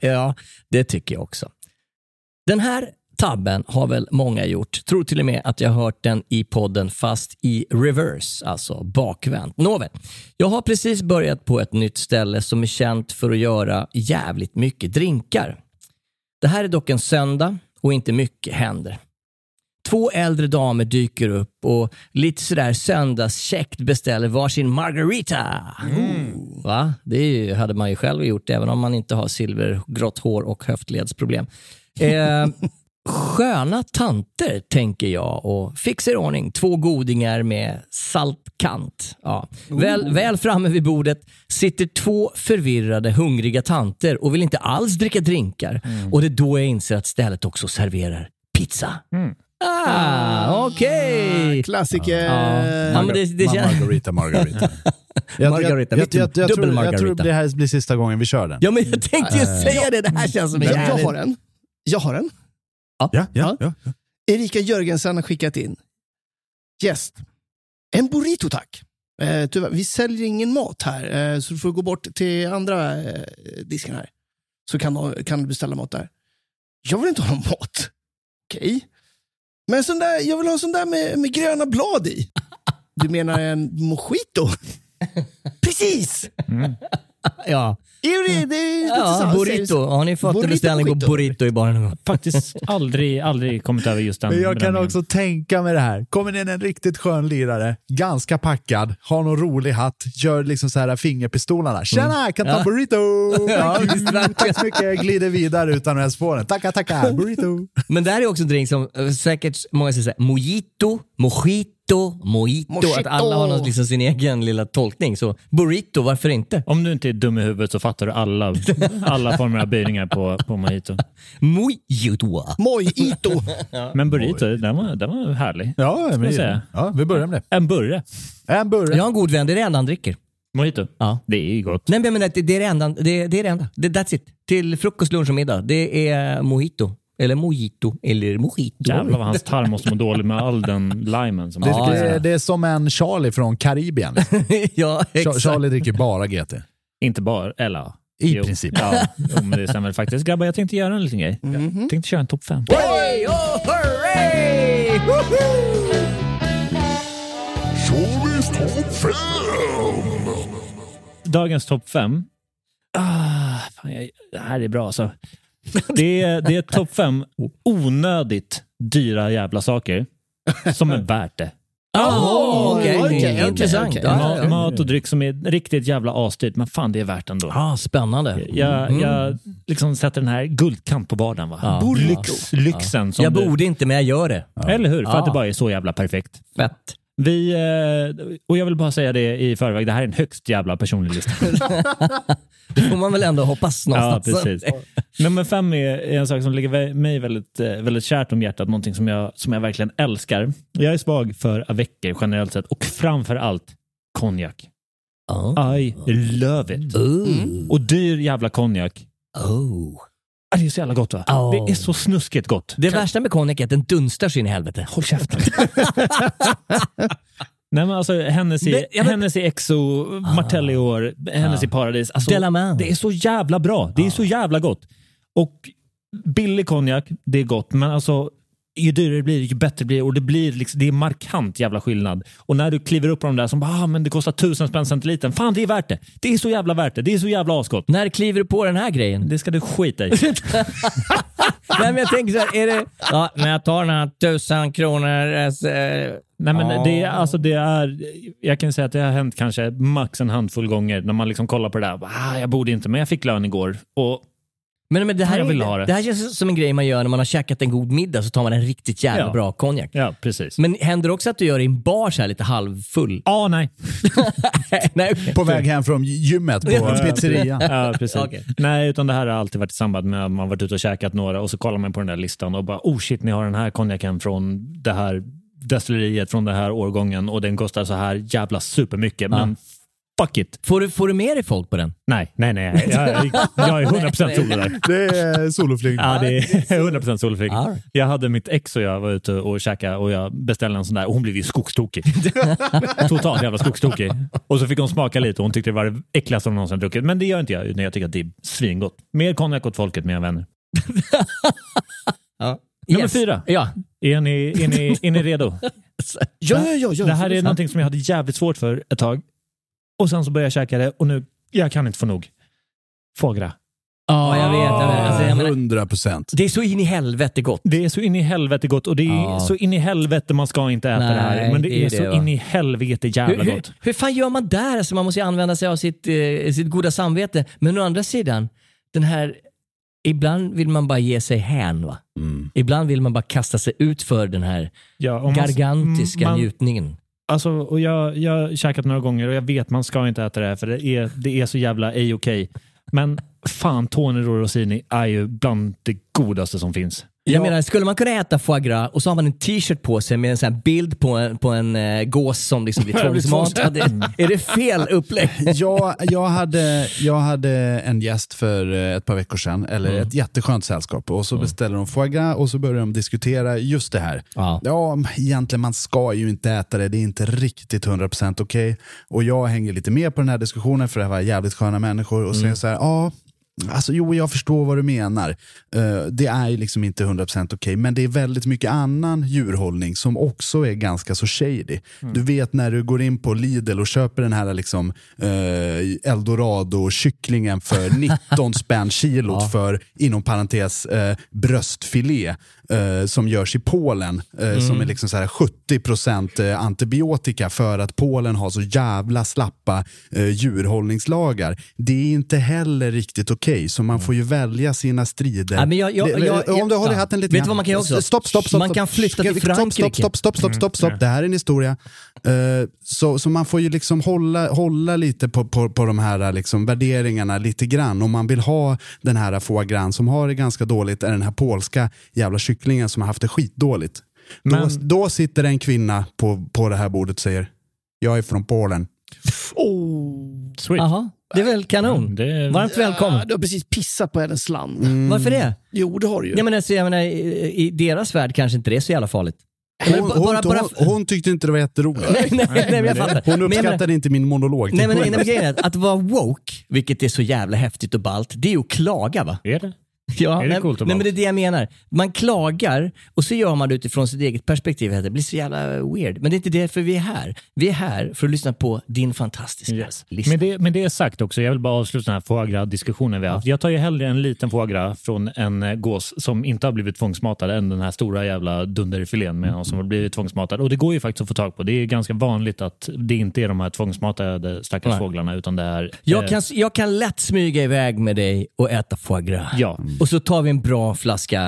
ja, det tycker jag också. Den här tabben har väl många gjort. Tror till och med att jag hört den i podden fast i reverse, alltså bakvänt. Nåväl, jag har precis börjat på ett nytt ställe som är känt för att göra jävligt mycket drinkar. Det här är dock en söndag och inte mycket händer. Två äldre damer dyker upp och lite sådär söndagskäckt beställer varsin margarita. Ooh, Va? Det ju, hade man ju själv gjort även om man inte har silvergrått hår och höftledsproblem. Eh, sköna tanter, tänker jag, och fixar i ordning två godingar med saltkant. Ja. Väl, väl framme vid bordet sitter två förvirrade, hungriga tanter och vill inte alls dricka drinkar. Och det är då jag inser att stället också serverar pizza. Ah, okej! Klassiker. Ja. Ja, men det, det. Margarita, Margarita. Jag, Margarita, jag, jag, jag, jag, dubbel tror, jag tror margarita. det här blir sista gången vi kör den. Ja, men jag tänkte ju säga det. Det här känns som en jag har en. Jag har en. Ja, ja, Ja. ja. Erika Jörgensen har skickat in. Gäst. En burrito tack. Eh, tyvärr, vi säljer ingen mat här, eh, så du får gå bort till andra eh, disken här. Så kan du, kan du beställa mat där. Jag vill inte ha någon mat. Okej. Men sån där, jag vill ha sån där med, med gröna blad i. Du menar en mojito? Precis! Ja, Ja burrito. Har ni fått en beställning på burrito. i baren någon gång? Faktiskt aldrig, aldrig kommit över just den Men jag kan också tänka mig det här. Kommer in en riktigt skön lirare, ganska packad, har någon rolig hatt, gör liksom så här fingerpistolarna. Tjena, kan ta Mm. Ja. burrito! Ja, Tack, verkligen. tack så mycket, glider vidare utan att ens få den. Tacka, tacka, burrito! Men det här är också en drink som eh, säkert många säger såhär, mojito, mojito, mojito. Mojito. Att alla har någon, liksom sin egen lilla tolkning. Så burrito, varför inte? Om du inte är dum i huvudet så fattar du alla, alla former av böjningar på, på mojito. Mojito. Mojito. Men burrito, den var, den var härlig. Ja, men, säga. ja, vi börjar med det. En burre. En burre. Jag har en god vän, det är det enda han dricker. Mojito. Ja. Det är ju gott. Nej men jag menar, det, det är det enda. Det, det är det enda. Det, that's it. Till frukost, lunch och middag. Det är mojito. Eller mojito. Eller mojito. Jävlar vad hans tarm måste må dåligt med all den limen. Som Det, han det, dricker. det är som en Charlie från Karibien. ja, exakt. Charlie dricker bara GT. Inte bara, eller. I Jo. princip. Ja, jo, men det stämmer faktiskt. Grabbar, jag tänkte göra en liten grej. Jag tänkte köra en topp fem. Hey, oh, hooray! Woohoo! Dagens topp fem. Ah, fan, jag, det här är bra alltså. Det är, det är topp fem onödigt dyra jävla saker som är värt det. Oh, okej, okej, Intressant. Ja, Mat, mat och dryck som är riktigt jävla asdyrt, men fan det är värt ändå. Ah, spännande. Jag, jag liksom sätter den här guldkant på vardagen. Va? Ja. Lyx, lyxen. Som Jag du- borde inte, men jag gör det. Eller hur? För att det bara är så jävla perfekt. Fett. Vi, eh, och jag vill bara säga det i förväg, det här är en högst jävla personlig lista. Det får man väl ändå hoppas ja, någonstans. precis. Nummer fem är en sak som ligger mig väldigt, eh, väldigt kärt om hjärtat, någonting som jag, som jag verkligen älskar. Jag är svag för avecker generellt sett och framför allt konjak. Oh. I love it. Ooh. Och dyr jävla konjak. Oh. Ah, Det är så jävla gott va? Oh. Det är så snuskigt gott. Det värsta med konjak är att den dunstar så in i helvete. Håll käften. Nej men alltså Hennessy, Det- ja, men- Hennessy Exo, Martelli år, Hennessy Paradis. Alltså, det är så jävla bra. Det är så jävla gott. Och billig konjak, det är gott. Men alltså ju dyrare det blir, ju bättre blir det. Och det, blir liksom, det är markant jävla skillnad. Och när du kliver upp på de där som bara, ah, men det kostar tusen spänn centilitern. Fan, det är värt det. Det är så jävla värt det. Det är så jävla asgott. När kliver du på den här grejen? Det ska du skita i. Nej, men jag tänker så här, är det... Ja, men jag tar den här tusen kronor. eh, Nej, men Ja. det, är, alltså det är, jag kan säga att det har hänt kanske max en handfull gånger när man liksom kollar på det där. Ah, jag borde inte, men jag fick lön igår. Och Men, men det, här Jag vill ha det. det här känns som en grej man gör när man har käkat en god middag, så tar man en riktigt jävla Ja. bra konjak. Ja, precis. Men händer det också att du gör det i en bar så här lite halvfull? ah, nej. Nej, okej. På väg hem från gymmet på Ja. pizzerian. Ja, precis. Okej. Nej, utan det här har alltid varit i samband med att man varit ute och käkat några och så kollar man på den där listan och bara oh shit, ni har den här konjaken från det här destilleriet från den här årgången och den kostar så här jävla supermycket. Men fuck it. Får, du, får du med dig folk på den? Nej, nej, nej. Jag, jag, jag är 100% solo där. Det är soloflyg. Ja, det är 100% solflyg. All right. Jag hade mitt ex och jag var ute och käkade och jag beställde en sån där och hon blev ju skogstokig. Totalt jävla skogstokig. Och så fick hon smaka lite och hon tyckte det var det äckligaste hon någonsin druckit. Men det gör inte jag, utan jag tycker att det är svingott. Mer konjak åt folket, mina vänner. Ja. Nummer fyra. Ja. Är ni, är ni, är ni redo? Ja, ja, ja. ja Det här är någonting som jag hade jävligt svårt för ett tag. Och sen så började jag käka det och nu, jag kan inte få nog. Fogra. Ja, jag vet. Jag vet. Alltså, jag menar, 100 procent. det är så in i helvete gott. Det är så in i helvete gott och det är Ja. så in i helvete man ska inte äta Nej, det här. Men det, det är är, det, så va? in i helvete jävla Hur, hur, gott. hur fan gör man där? Alltså man måste ju använda sig av sitt, eh, sitt goda samvete. Men å andra sidan, den här ibland vill man bara ge sig hän. Va? Mm. Ibland vill man bara kasta sig ut för den här Ja, man- gargantiska man- njutningen. Alltså, och jag, jag har käkat några gånger och jag vet man ska inte äta det här för det är, det är så jävla ej okej. Men fan, Tony Rossini är ju bland det godaste som finns. Jag menar, skulle man kunna äta foie gras och så har man en t-shirt på sig med en sån bild på en, på en eh, gås som liksom blir tvångsmatad. är det fel upplägg? jag, jag, hade, jag hade en gäst för eh, ett par veckor sedan, eller Mm. ett jätteskönt sällskap. Och så beställer de foie gras och så börjar de diskutera just det här. Ja. Ja, egentligen man ska ju inte äta det, det är inte riktigt 100% okej. Och jag hänger lite med på den här diskussionen för det här var jävligt sköna människor och säger så här, ja, Alltså jo, jag förstår vad du menar. Eh, det är ju liksom inte 100% okej, men det är väldigt mycket annan djurhållning som också är ganska så shady. Du vet när du går in på Lidl och köper den här liksom, eh, eldorado-kycklingen för 19 spänn kilot för, inom parentes, eh, bröstfilé eh, som görs i Polen, eh, som är liksom så här 70% eh, antibiotika för att Polen har så jävla slappa eh, djurhållningslagar. Det är inte heller riktigt okej, så man får ju välja sina strider. Ja, men jag- jag- Det- jag- om du håller ja. hatten lite Vet du vad man kan göra också? Stopp, stopp, stopp. Man kan flytta till Stopp, Stopp, Frankrike. stopp, stopp, stopp, stopp, stopp. Det här är en historia. Eh, så, så man får ju liksom hålla, hålla lite på, på, på de här liksom värderingarna lite grann. Om man vill ha den här foie gras som har det ganska dåligt, är den här polska jävla kycklingen som har haft det skitdåligt. Då, Men- då sitter en kvinna på, på det här bordet och säger jag är från Polen. Oh. Sweet. Jaha, det är väl kanon. Mm, det Varmt välkommen. Ja, du har precis pissat på hennes land. Mm. Varför det? Jo, det har du ju. Ja, men alltså, jag menar, i, I deras värld kanske inte det är så jävla farligt. Men Hon, hon, bara- bara- hon, hon tyckte inte det var jätteroligt. nej, nej, nej, men jag fattar. Hon Men uppskattade inte min monolog. Nej men, nej, men grejen är att, att vara woke, vilket är så jävla häftigt och ballt, det är ju att klaga va? Är det? Ja, Är det nej, coolt nej men det är det jag menar. Man klagar och så gör man det utifrån sitt eget perspektiv. Det blir så jävla weird. Men det är inte därför vi är här. Vi är här för att lyssna på din fantastiska Yes. lista. Men det, men det är sagt också, jag vill bara avsluta den här foie gras-diskussionen vi har haft. Jag tar ju hellre en liten foie gras från en eh, gås som inte har blivit tvångsmatad än den här stora jävla dunderfilén med någon som har blivit tvångsmatad. Och det går ju faktiskt att få tag på. Det är ganska vanligt att det inte är de här tvångsmatade stackars Nej. fåglarna utan det är... jag, eh, kan, jag kan lätt smyga iväg med dig och äta foie gras. Ja, Och så tar vi en bra flaska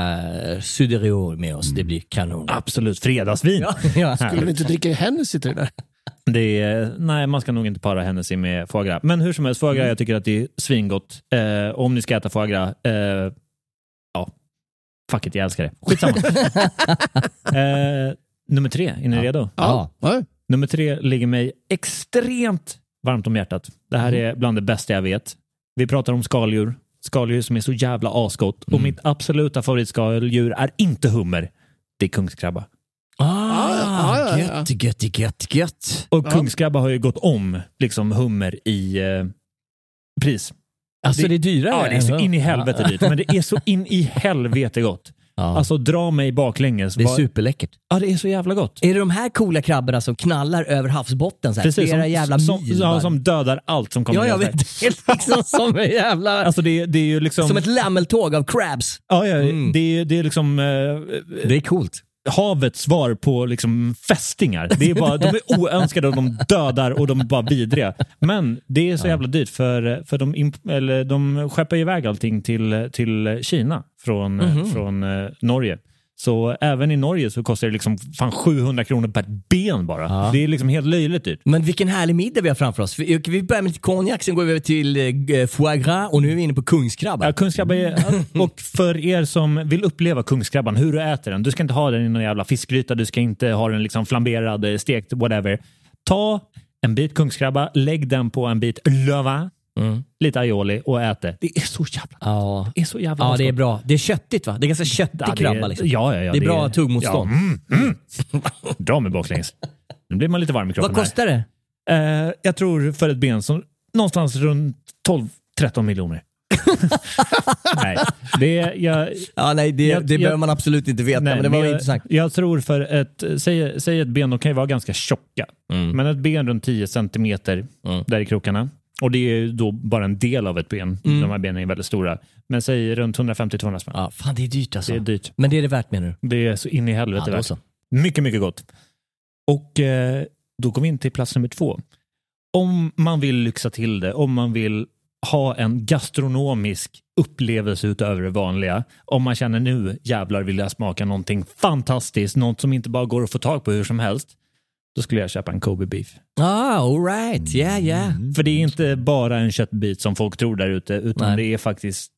eh, Suderior med oss. Det blir kanon. absolut. Fredagsvin. Ja, ja. Skulle vi inte dricka Hennessy till det där? Det är, nej, man ska nog inte para Hennessy med foie gras. Men hur som helst, foie gras, jag tycker att det är svingott. Eh, om ni ska äta foie gras, eh, ja, fuck it, jag älskar det. Skitsamma. eh, nummer tre, är ni redo? Ja. Ja. Nummer tre ligger mig extremt varmt om hjärtat. Det här är bland det bästa jag vet. Vi pratar om skaldjur. Skaldjur som är så jävla asgott. Och mitt absoluta favoritskaldjur är inte hummer. Det är kungskrabba. Ah, ja, ja, ja. Gött, gött, gött, gött. Och kungskrabba har ju gått om liksom hummer i eh, pris. Alltså det, är dyrare? Ja, det är så in i helvete dyrt. Men det är så in i helvete gott. Ja. Alltså dra mig baklänges. det är superläckert. Ja, det är så jävla gott. Är det de här coola krabborna som knallar över havsbotten? Så här, Precis, flera som, jävla som, mil? ja, bara? som dödar allt som kommer ja, jag deras vet. väg. Det är liksom som en jävla... Alltså det, det är ju liksom... Som ett lämmeltåg av crabs. ja, ja, Mm. det, är, det är liksom eh, Det är coolt. Havets svar på liksom fästingar. Det är bara, de är oönskade och de dödar och de är bara vidriga. Men det är så jävla dyrt för, för de, imp- eller, de skeppar iväg allting till, till Kina från, Mhm. från eh, Norge. Så även i Norge så kostar det liksom fan 700 kronor per ben bara. Ja. Det är liksom helt löjligt dyrt. Men vilken härlig middag vi har framför oss. Vi, vi börjar med lite konjak, sen går vi över till eh, foie gras och nu är vi inne på kungskrabba. Ja, kungskrabba är, och för er som vill uppleva kungskrabban, hur du äter den. Du ska inte ha den i någon jävla fiskgryta, du ska inte ha den liksom flamberad, eh, stekt, whatever. Ta en bit kungskrabba, lägg den på en bit löva, Mm. lite aioli och ät det. Det är så jävla Ja. det är så jävla ja, det är bra. Det är köttigt va? Det är ganska köttig Ja, det är- krabba. Liksom. Ja, ja, ja, det är bra tuggmotstånd. Ja, mm, mm. Dra mig baklänges. Nu blir man lite varm i kroppen. Vad kostar det? Eh, jag tror för ett ben som någonstans runt 12-13 miljoner. Nej, det är, jag, Ja, nej, det, Jag- det jag- behöver man absolut inte veta, Nej, men det var jag, intressant. Jag tror för ett, säg, säg ett ben, de kan ju vara ganska tjocka. Mm. Men ett ben runt 10 centimeter Mm. där i krokarna. Och det är då bara en del av ett ben. Mm. De här benen är väldigt stora. Men säg runt 150-200 spänn. Ja, fan, det är dyrt alltså. Det är dyrt. Men det är det värt menar du? Det är så in i helvete Ja, värt. så. Mycket, mycket gott. Och eh, då går vi in till plats nummer två. Om man vill lyxa till det, om man vill ha en gastronomisk upplevelse utöver det vanliga. Om man känner nu jävlar vill jag smaka någonting fantastiskt, något som inte bara går att få tag på hur som helst. Då skulle jag köpa en Kobe beef. Ah, all right. Yeah, yeah. För det är inte bara en köttbit som folk tror där ute, utan Nej. det är faktiskt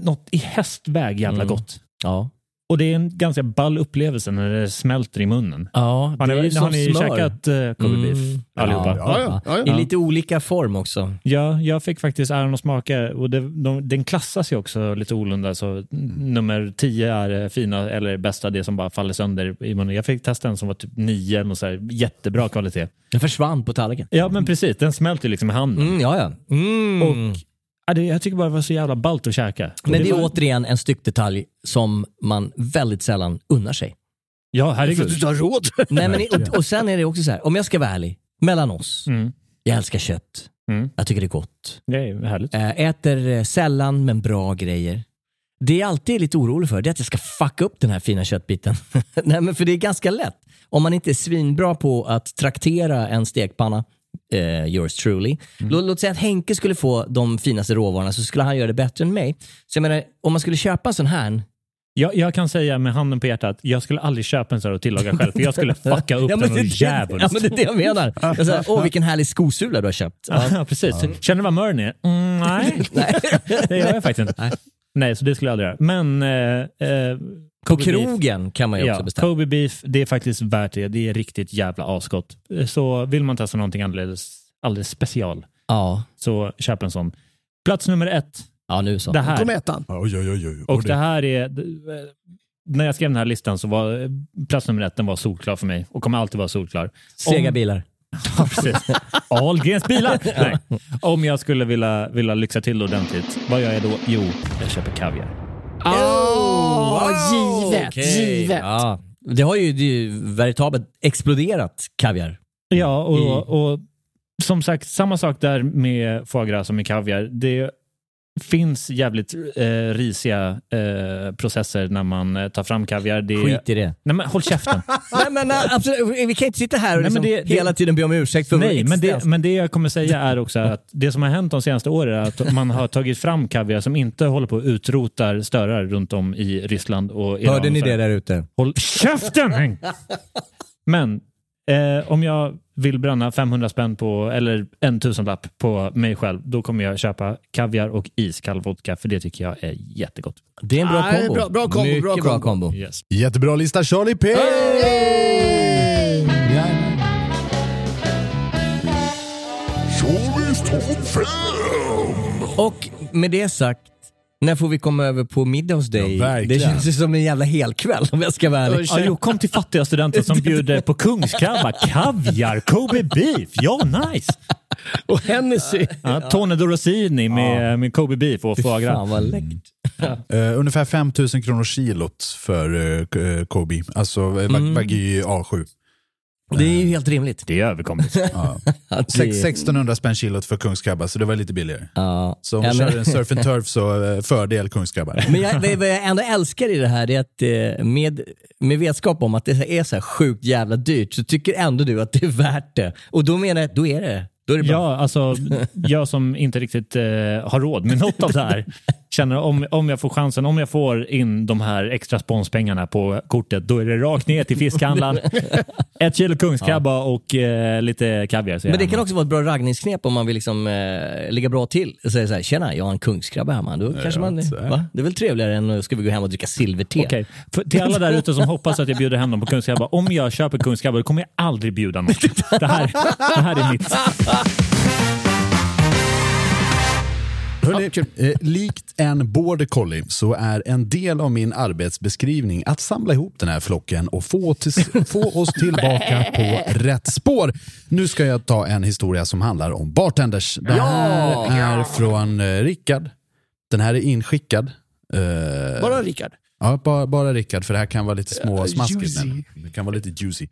något i hästväg jävla Mm. gott. Ja. Och det är en ganska ball upplevelse när det smälter i munnen. Ja, Har det är ni, ju som har ni smör. käkat uh, Kobe Mm. beef allihopa? Ja, ja, ja, I lite olika form också. Ja, jag fick faktiskt äran att smaka och det, de, den klassas ju också lite olunda. Så nummer 10 är eh, fina eller bästa, det som bara faller sönder i munnen. Jag fick testa en som var typ 9 eller så här, jättebra kvalitet. Den försvann på tallriken. Ja, men precis. Den smälter ju liksom i handen. Mm, ja, ja. Mm. Och jag tycker bara det var så jävla ballt att käka. Men det är var, återigen en styckdetalj som man väldigt sällan unnar sig. Ja, För att herregud. du inte har råd. Nej, men, och, och sen är det också så här, om jag ska vara ärlig, mellan oss. Mm. Jag älskar kött. Mm. Jag tycker det är gott. Det är härligt. Äh, äter eh, sällan men bra grejer. Det jag alltid är lite orolig för det är att jag ska fucka upp den här fina köttbiten. Nej, men för det är ganska lätt. Om man inte är svinbra på att traktera en stekpanna, eh, yours truly. Låt, låt säga att Henke skulle få de finaste råvarorna så skulle han göra det bättre än mig. Så jag menar, om man skulle köpa en sån här Jag, jag kan säga med handen på hjärtat, jag skulle aldrig köpa en sån här och tillaga själv, för jag skulle fucka upp Ja, den och djävulskt. ja, men det är det jag menar. Jag säger, Åh, vilken härlig skosula du har köpt. Ja. Ja, precis. Känner du vad mörn är? Mm, nej, det gör jag faktiskt inte. Nej. så det skulle jag aldrig göra. Men... Eh, eh, På Kobe beef- krogen kan man ju också Ja, beställa. Kobe beef, det är faktiskt värt det. Det är riktigt jävla asgott. Så vill man testa någonting alldeles, alldeles special, Ja. så köp en sån. Plats nummer ett, ja, nu så. det här. Kom ettan. Oj, oj, oj. oj. Och det här är... eh, När jag skrev den här listan så var eh, plats nummer ett den var solklar för mig och kommer alltid vara solklar. Sega Om- bilar. Ja, precis. Ahlgrens bilar! Nej. Om jag skulle vilja, vilja lyxa till ordentligt, vad gör jag då? Jo, jag köper kaviar. Oh, givet, Okej. givet. Ja. Det har ju, det ju veritabelt exploderat kaviar. Ja, och, I- och som sagt, samma sak där med foie gras som med kaviar. Det finns jävligt eh, risiga eh, processer när man eh, tar fram kaviar. Det, Skit i det. Nej, men håll käften. Nej, men, nej, absolut, vi kan inte sitta här och Nej, liksom det- hela tiden be om ursäkt för Nej, men det, men det jag kommer säga är också att det som har hänt de senaste åren är att man har tagit fram kaviar som inte håller på att utrotar störare runt om i Ryssland och Iran. Hörde ni det där ute? Håll käften! Men eh, om jag vill bränna 500 spänn på, eller en tusenlapp på mig själv, då kommer jag köpa kaviar och iskall vodka, för det tycker jag är jättegott. Det är en bra Nej, kombo. bra- bra kombo, Mycket bra bra kombo. kombo. Yes. Jättebra lista, Charlie P! Jajamän. Och med det sagt, när får vi komma över på middag hos dig? Ja, det känns ju som en jävla helkväll om jag ska vara ärlig. Ja, jo, kom till fattiga studenter som bjuder på kungskrabba, kaviar, Kobe beef. Ja, nice! Och Hennessy. Ja, Tone Dorosini med, med Kobe beef och foie gras. fan vad läckert. Eh, ungefär 5000 kronor kilot för uh, Kobe. Alltså uh, Mm. Wagyu A7. Det är ju helt rimligt. Det är överkomligt. Ja. Det- 1600 spänn kilot för kungskrabba, så det var lite billigare. Ja. Så om Ja, du men- kör en surf and turf så uh, fördel kungskrabbar. Men jag, vad vad jag ändå älskar i det här är att eh, med, med vetskap om att det är så här sjukt jävla dyrt så tycker ändå du att det är värt det. Och då menar jag, då är det då är det bra. Ja, alltså jag som inte riktigt eh, har råd med något av det här känner om, om jag får chansen, om jag får in de här extra sponspengarna på kortet, då är det rakt ner till fiskhandlaren. Ett kilo kungskrabba och eh, lite kaviar. Men det kan också vara ett bra raggningsknep om man vill liksom, eh, ligga bra till. Och säga så här, tjena, jag har en kungskrabba hemma. Då kanske man, va? Det är väl trevligare än att ska vi gå hem och dricka silverte. Okej, För, till alla där ute som hoppas att jag bjuder hem dem på kungskrabba. Om jag köper kungskrabba då kommer jag aldrig bjuda något. Det här, det här är mitt. Hörrni, eh, likt en border collie så är en del av min arbetsbeskrivning att samla ihop den här flocken och få, till, få oss tillbaka på rätt spår. Nu ska jag ta en historia som handlar om bartenders. Det här är från eh, Rickard. Den här är inskickad. Eh, Bara Rickard. Ja, bara, bara Rickard, för det här kan vara lite små smaskigt. juicy. Men det kan vara lite juicy.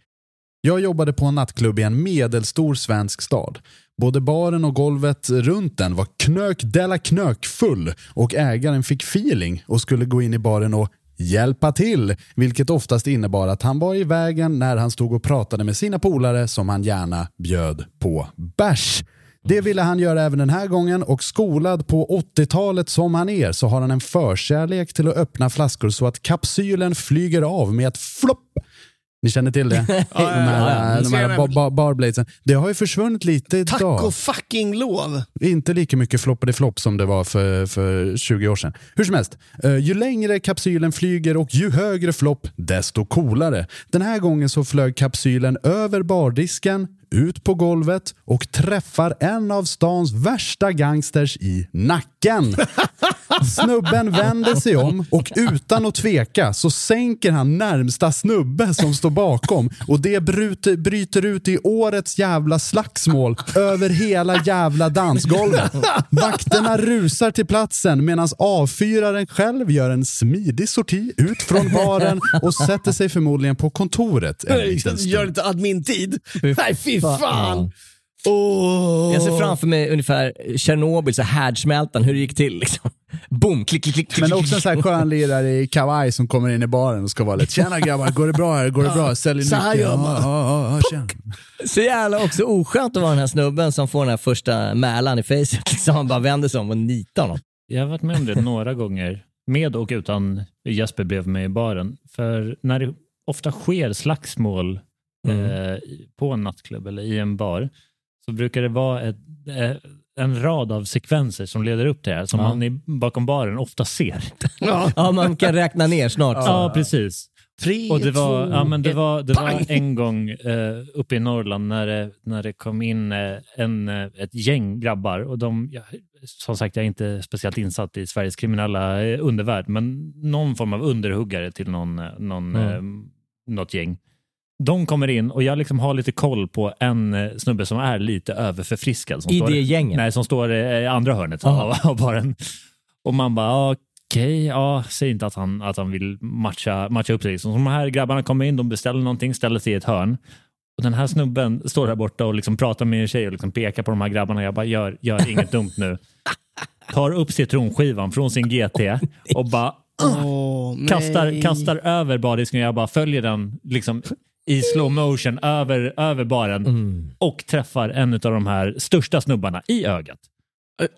Jag jobbade på en nattklubb i en medelstor svensk stad. Både baren och golvet runt den var knök della knök full och ägaren fick feeling och skulle gå in i baren och hjälpa till, vilket oftast innebar att han var i vägen när han stod och pratade med sina polare som han gärna bjöd på bärs. Det ville han göra även den här gången och skolad på 80-talet som han är så har han en förkärlek till att öppna flaskor så att kapsylen flyger av med ett flopp. Ni känner till det? de här, de här bar, bar, barbladesen. Det har ju försvunnit lite idag. Tack och fucking lov! Inte lika mycket floppade flopp som det var för, för 20 år sedan. Hur som helst, eh, ju längre kapsylen flyger och ju högre flopp, desto coolare. Den här gången så flög kapsylen över bardisken, ut på golvet och träffar en av stans värsta gangsters i nacken. Snubben vänder sig om och utan att tveka så sänker han närmsta snubbe som står bakom och det bryter, bryter ut i årets jävla slagsmål över hela jävla dansgolvet. Vakterna rusar till platsen medan avfyraren själv gör en smidig sorti ut från baren och sätter sig förmodligen på kontoret en liten stund. Gör lite admin-tid. Nej, fy fan! Åh. Jag ser framför mig ungefär Tjernobyl, så härdsmältan, hur det gick till. Liksom. Boom, klick, klick, klick. Men också en sån här skön lirare i kavaj som kommer in i baren och ska vara lite “Tjena grabbar, går det bra här? Går det bra? Säljer Så här mycket?” gör man. Ja, ja, ja. Så jävla också oskönt att vara den här snubben som får den här första mälan i facet. Liksom. Han bara vänder sig om och nitar honom. Jag har varit med om det några gånger, med och utan Jesper bredvid mig i baren. För när det ofta sker slagsmål eh, på en nattklubb eller i en bar, så brukar det vara ett, eh, en rad av sekvenser som leder upp till det här, som Ja. man i, bakom baren ofta ser. Ja. Ja, man kan räkna ner snart. Ja, precis. Tre, Och det var, två, ja, men det ett, var, det var en gång eh, uppe i Norrland när det, när det kom in eh, en, eh, ett gäng grabbar. Och de, ja, som sagt, jag är inte speciellt insatt i Sveriges kriminella eh, undervärld, men någon form av underhuggare till någon, någon, Mm. eh, något gäng. De kommer in och jag liksom har lite koll på en eh, snubbe som är lite överförfriskad. Som I står, det gänget? Nej, som står eh, i andra hörnet Aha. av, av baren. Och man bara, okej, ja, säg inte att han, att han vill matcha, matcha upp sig. Så de här grabbarna kommer in, de beställer någonting, ställer sig i ett hörn. Och den här snubben står där borta och liksom pratar med en tjej och liksom pekar på de här grabbarna. Jag bara, gör, gör inget dumt nu. Tar upp citronskivan från sin GT och bara nej. kastar, kastar över bardisken och jag bara följer den liksom i slow motion över, över baren Mm. och träffar en av de här största snubbarna i ögat.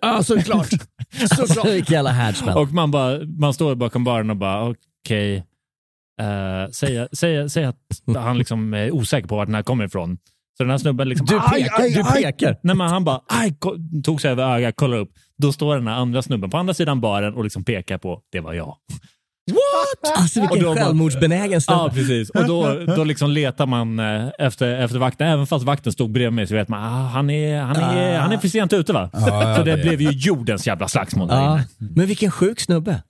Ja, såklart. såklart. Vilken jävla härdsmäll. Och man, bara, man står bakom baren och bara okej, eh, säg, säg, säg att han liksom är osäker på vart den här kommer ifrån. Så den här snubben liksom, Du aj, pekar, aj, du aj. pekar. Nej, men han bara, aj, tog sig över ögat, kollar upp. Då står den här andra snubben på andra sidan baren och liksom pekar på, det var jag. What? Alltså vilken Och då självmordsbenägen snubbe. Ja, precis. Och då, då liksom letar man eh, efter, efter vakten. Även fast vakten stod bredvid mig så vet man ah, han, är, han, är, han är för sent ute va? ja, så det det- blev ju jordens jävla slagsmål där Ja. inne. Men vilken sjuk snubbe.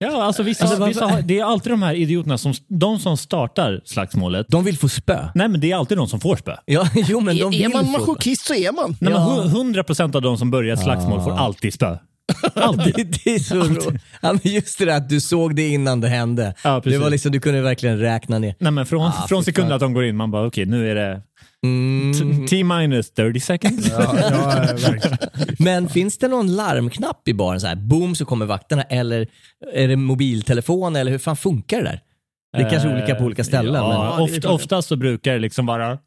Ja, alltså vissa, Alltså, vissa det är alltid de här idioterna, som, de som startar slagsmålet. De vill få spö. Nej, men det är alltid de som får spö. Ja, jo men de Är, vill är man masochist så är man. Nej, Ja. men hu- 100% av de som börjar ett slagsmål får alltid spö. Alltid. Det, är så roligt. Ja, men just det där att du såg det innan det hände. Ja, det var liksom, du kunde verkligen räkna ner. Nej, men från, Ah, från sekunden att de går in, man bara okej, nu är det Mm. t- T-minus 30 seconds. Men finns det någon larmknapp i baren? Så här, boom så kommer vakterna eller är det mobiltelefon eller hur fan funkar det där? Det är kanske olika på olika ställen. Ja, men- oft, oftast så brukar det liksom vara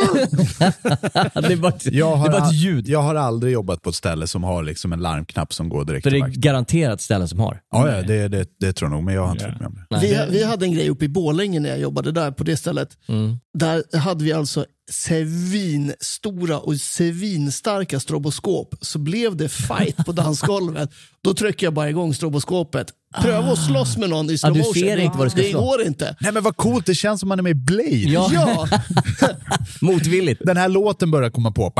det är bara, ett- Jag det har, är bara ett ljud. jag har aldrig jobbat på ett ställe som har liksom en larmknapp som går direkt För det är vakten. garanterat ställen som har. Ja, ja det, det, det tror jag nog, men jag har inte Ja. varit med om det. Vi, vi hade en grej uppe i Borlänge när jag jobbade där på det stället. Mm. Där hade vi alltså svinstora och svinstarka stroboskop. Så blev det fight på dansgolvet. Då trycker jag bara igång stroboskopet. Pröva att slåss med någon i slow du motion. ser det, inte vad du ska det slå. går inte. Nej men vad coolt, det känns som man är med i Blade. Ja, Ja, motvilligt. Den här låten börjar komma på.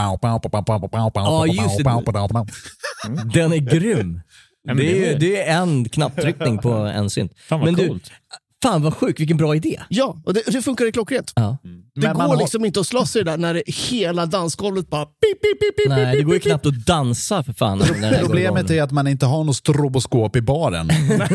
Ja, just det. Den är grym. Men det, det är, ju- det är en knapptryckning på en synt. Fan vad du, coolt. fan vad sjukt, vilken bra idé. ja och det, det funkar klockrent. Ja. Det Men går har- liksom inte att slåss i det där när det, hela dansgolvet bara pip, pip, pip, pip, Nej, det går ju pip, pip. knappt att dansa för fan. Problemet är att man inte har något stroboskop i baren.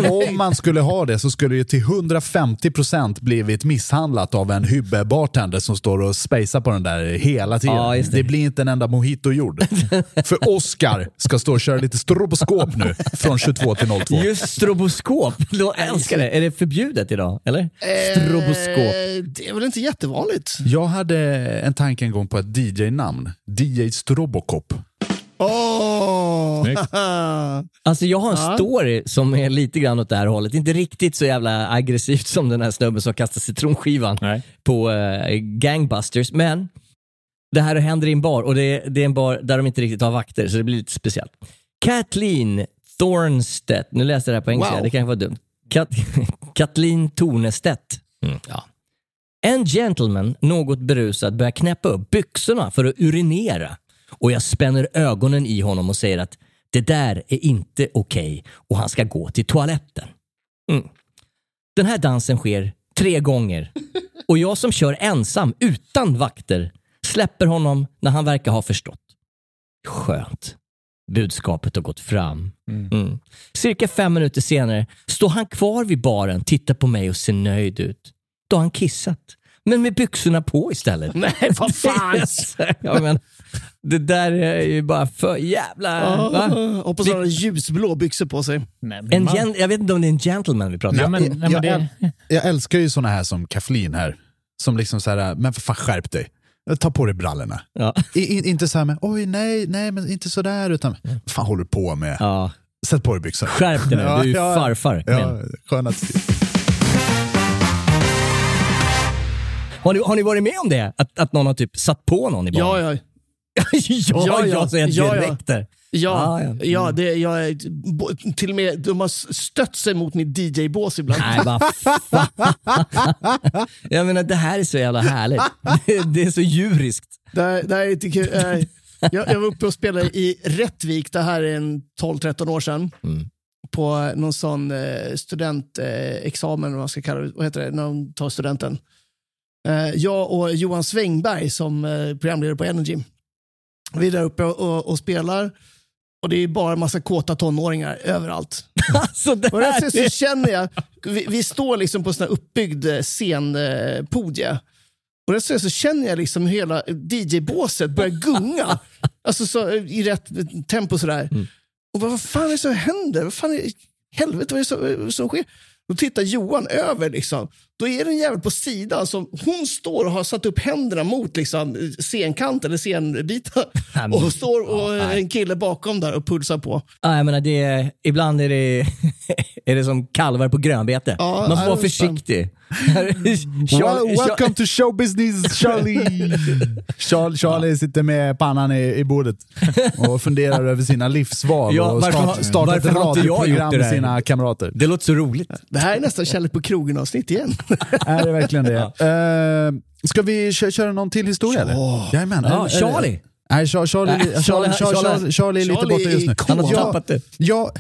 Om man skulle ha det så skulle det till 150% blivit misshandlat av en hybbe-bartender som står och spejsar på den där hela tiden. Ja, det. det. blir inte en enda mojito gjord. För Oscar ska stå och köra lite stroboskop nu från 22 till 02. Just stroboskop, jag älskar det. Är det förbjudet idag? Eller? Stroboskop. Eh, det är väl inte jättevanligt. Jag hade en tanke en gång på ett DJ-namn. DJ Strobocop. Snyggt. Alltså jag har en Ja. story som är lite grann åt det här hållet. Inte riktigt så jävla aggressivt som den här snubben som kastar citronskivan Nej. på eh, Gangbusters. Men det här händer i en bar och det är, det är en bar där de inte riktigt har vakter så det blir lite speciellt. Kathleen Thornstedt, nu läste jag det här på engelska, Wow. det kanske var dumt. Kat Kathleen Tornestedt. Ja. En gentleman, något berusad, börjar knäppa upp byxorna för att urinera. Och jag spänner ögonen i honom och säger att det där är inte okej och han ska gå till toaletten. Mm. Den här dansen sker tre gånger och jag som kör ensam utan vakter släpper honom när han verkar ha förstått. Skönt. Budskapet har gått fram. Mm. Cirka fem minuter senare står han kvar vid baren, tittar på mig och ser nöjd ut. Då har han kissat. Men med byxorna på istället. Nej, vad fan! ja, men, det där är ju bara för jävla... va? Hoppas han har ljusblå byxor på sig. Nej, En man- gen- jag vet inte om det är en gentleman vi pratar Nej, om. men, nej, men jag, det, äl- jag älskar ju såna här som Kathleen här. Som liksom så här, men för fan skärp dig. Ta på dig brallorna. Ja. I, in, inte så här med, oj nej, nej men inte så där utan, vad fan håller du på med? Ja. Sätt på dig byxorna. Skärp dig nu, du är ju farfar. Ja. Har, ni, har ni varit med om det? Att, att någon har typ satt på någon i Ja, baren? ja. ja, Ja, ja, är jag Ja, ja. direkt där. Ja, Ah, ja. ja. det, jag, till och med de har stött sig mot mitt DJ-bås ibland. Nej, vad. Jag menar, det här är så jävla härligt. Det, det är så djuriskt. Det, här- det här är lite kul. Jag, jag var uppe och spelade i Rättvik, det här är en 12-13 år sedan. Mm. På någon sån eh, studentexamen, vad man ska kalla det, vad heter det, när de tar studenten. Eh, jag och Johan Svängberg som eh, programledare på Energy. Vi är där uppe och, och, och spelar och det är bara massa kåta tonåringar överallt. Alltså, det Och så känner jag, vi, vi står liksom på en sån här uppbyggd eh, scenpodie. Och rätt så, så känner jag liksom hur hela DJ-båset börjar gunga. alltså så, i rätt tempo sådär. Och vad, vad fan är det som händer? Vad fan är helvete vad är det som, som sker? Då tittar Johan över, liksom. Då är det en jävel på sidan som hon står och har satt upp händerna mot liksom, scenkanten, eller scenbiten. Och står och Ja, en kille bakom där och pulsar på. Ja, jag menar, det är, ibland är det, är det som kalvar på grönbete. Ja, Man får vara försiktig. Well, welcome to show business Charlie! Charlie, Charlie sitter med pannan i, i bordet och funderar över sina livsval Ja, och varför har- start, startat ett radioprogram det med sina kamrater. Det låter så roligt. Det här är nästan Kärlek på krogen-avsnitt igen. Är det verkligen det? Uh, ska vi kö- köra någon till historia eller? Jajamän. Ja, är- Charlie. Nej, Char- Charlie, Charlie, Charlie- Charlie, Charlie, är lite borta just nu. Han har Ja, tappat det. Ja,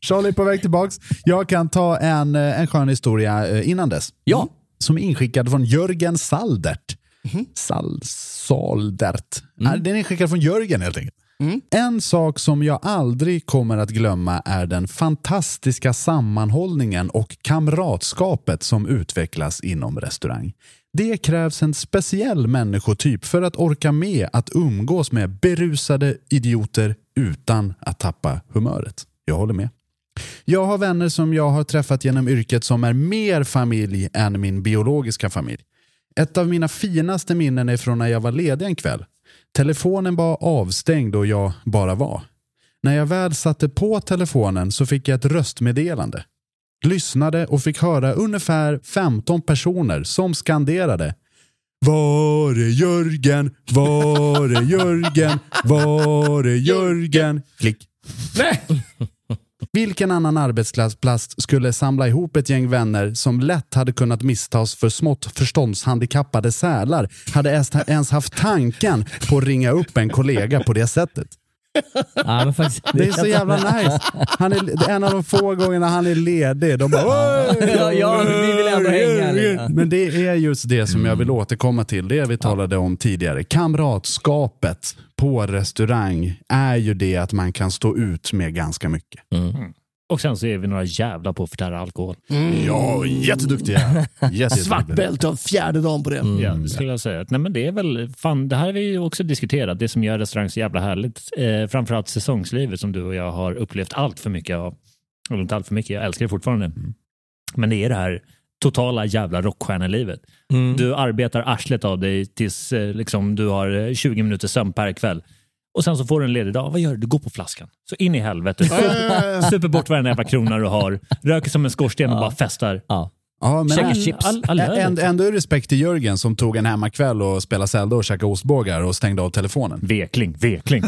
Charlie är på väg tillbaks. Jag kan ta en, eh, en skön historia eh, innan dess. Ja. Som är inskickad från Jörgen Saldert. Mhm. Sal, Saldert. Mm. Den är inskickad från Jörgen helt enkelt. En sak som jag aldrig kommer att glömma är den fantastiska sammanhållningen och kamratskapet som utvecklas inom restaurang. Det krävs en speciell människotyp för att orka med att umgås med berusade idioter utan att tappa humöret. Jag håller med. Jag har vänner som jag har träffat genom yrket som är mer familj än min biologiska familj. Ett av mina finaste minnen är från när jag var ledig en kväll. Telefonen var avstängd och jag bara var. När jag väl satte på telefonen så fick jag ett röstmeddelande. Lyssnade och fick höra ungefär 15 personer som skanderade Var är Jörgen? Var är Jörgen? Var är Jörgen? Klick. Nej! Vilken annan arbetsplats skulle samla ihop ett gäng vänner som lätt hade kunnat misstas för smått förståndshandikappade sälar hade ens- haft tanken på att ringa upp en kollega på det sättet? Ja, men faktiskt, Det är så jävla nice. Han är, det är en av de få gångerna han är ledig. De bara, "Oj, Ja, ja, vi vill ändå hänga. men det är just det som jag vill återkomma till, det vi talade om tidigare. Kamratskapet på restaurang är ju det att man kan stå ut med ganska mycket. Och sen så är vi några jävla på att förtära alkohol. Ja, jätteduktiga. Yes, Svart bälte av fjärde dagen på det. Ja, det skulle jag säga. Nej, men det är väl, fan, det här har vi ju också diskuterat, det som gör restaurang så jävla härligt. Eh, framförallt säsongslivet som du och jag har upplevt allt för mycket av. Eller inte allt för mycket, jag älskar det fortfarande. Men det är det här totala jävla rockstjärnelivet. Du arbetar arslet av dig tills eh, liksom, du har eh, 20 minuter sömn per kväll. Och sen så får du en ledig dag. Vad gör du? Du går på flaskan. Så in i helvete. Super bort varenda jävla krona du har. Röker som en skorsten och bara festar. Ja. Ja, men Käka chips. all- all- all- Ändå, ändå respekt till Jörgen som tog en hemmakväll och spelade Zelda och käkade ostbågar och stängde av telefonen. Vekling, vekling.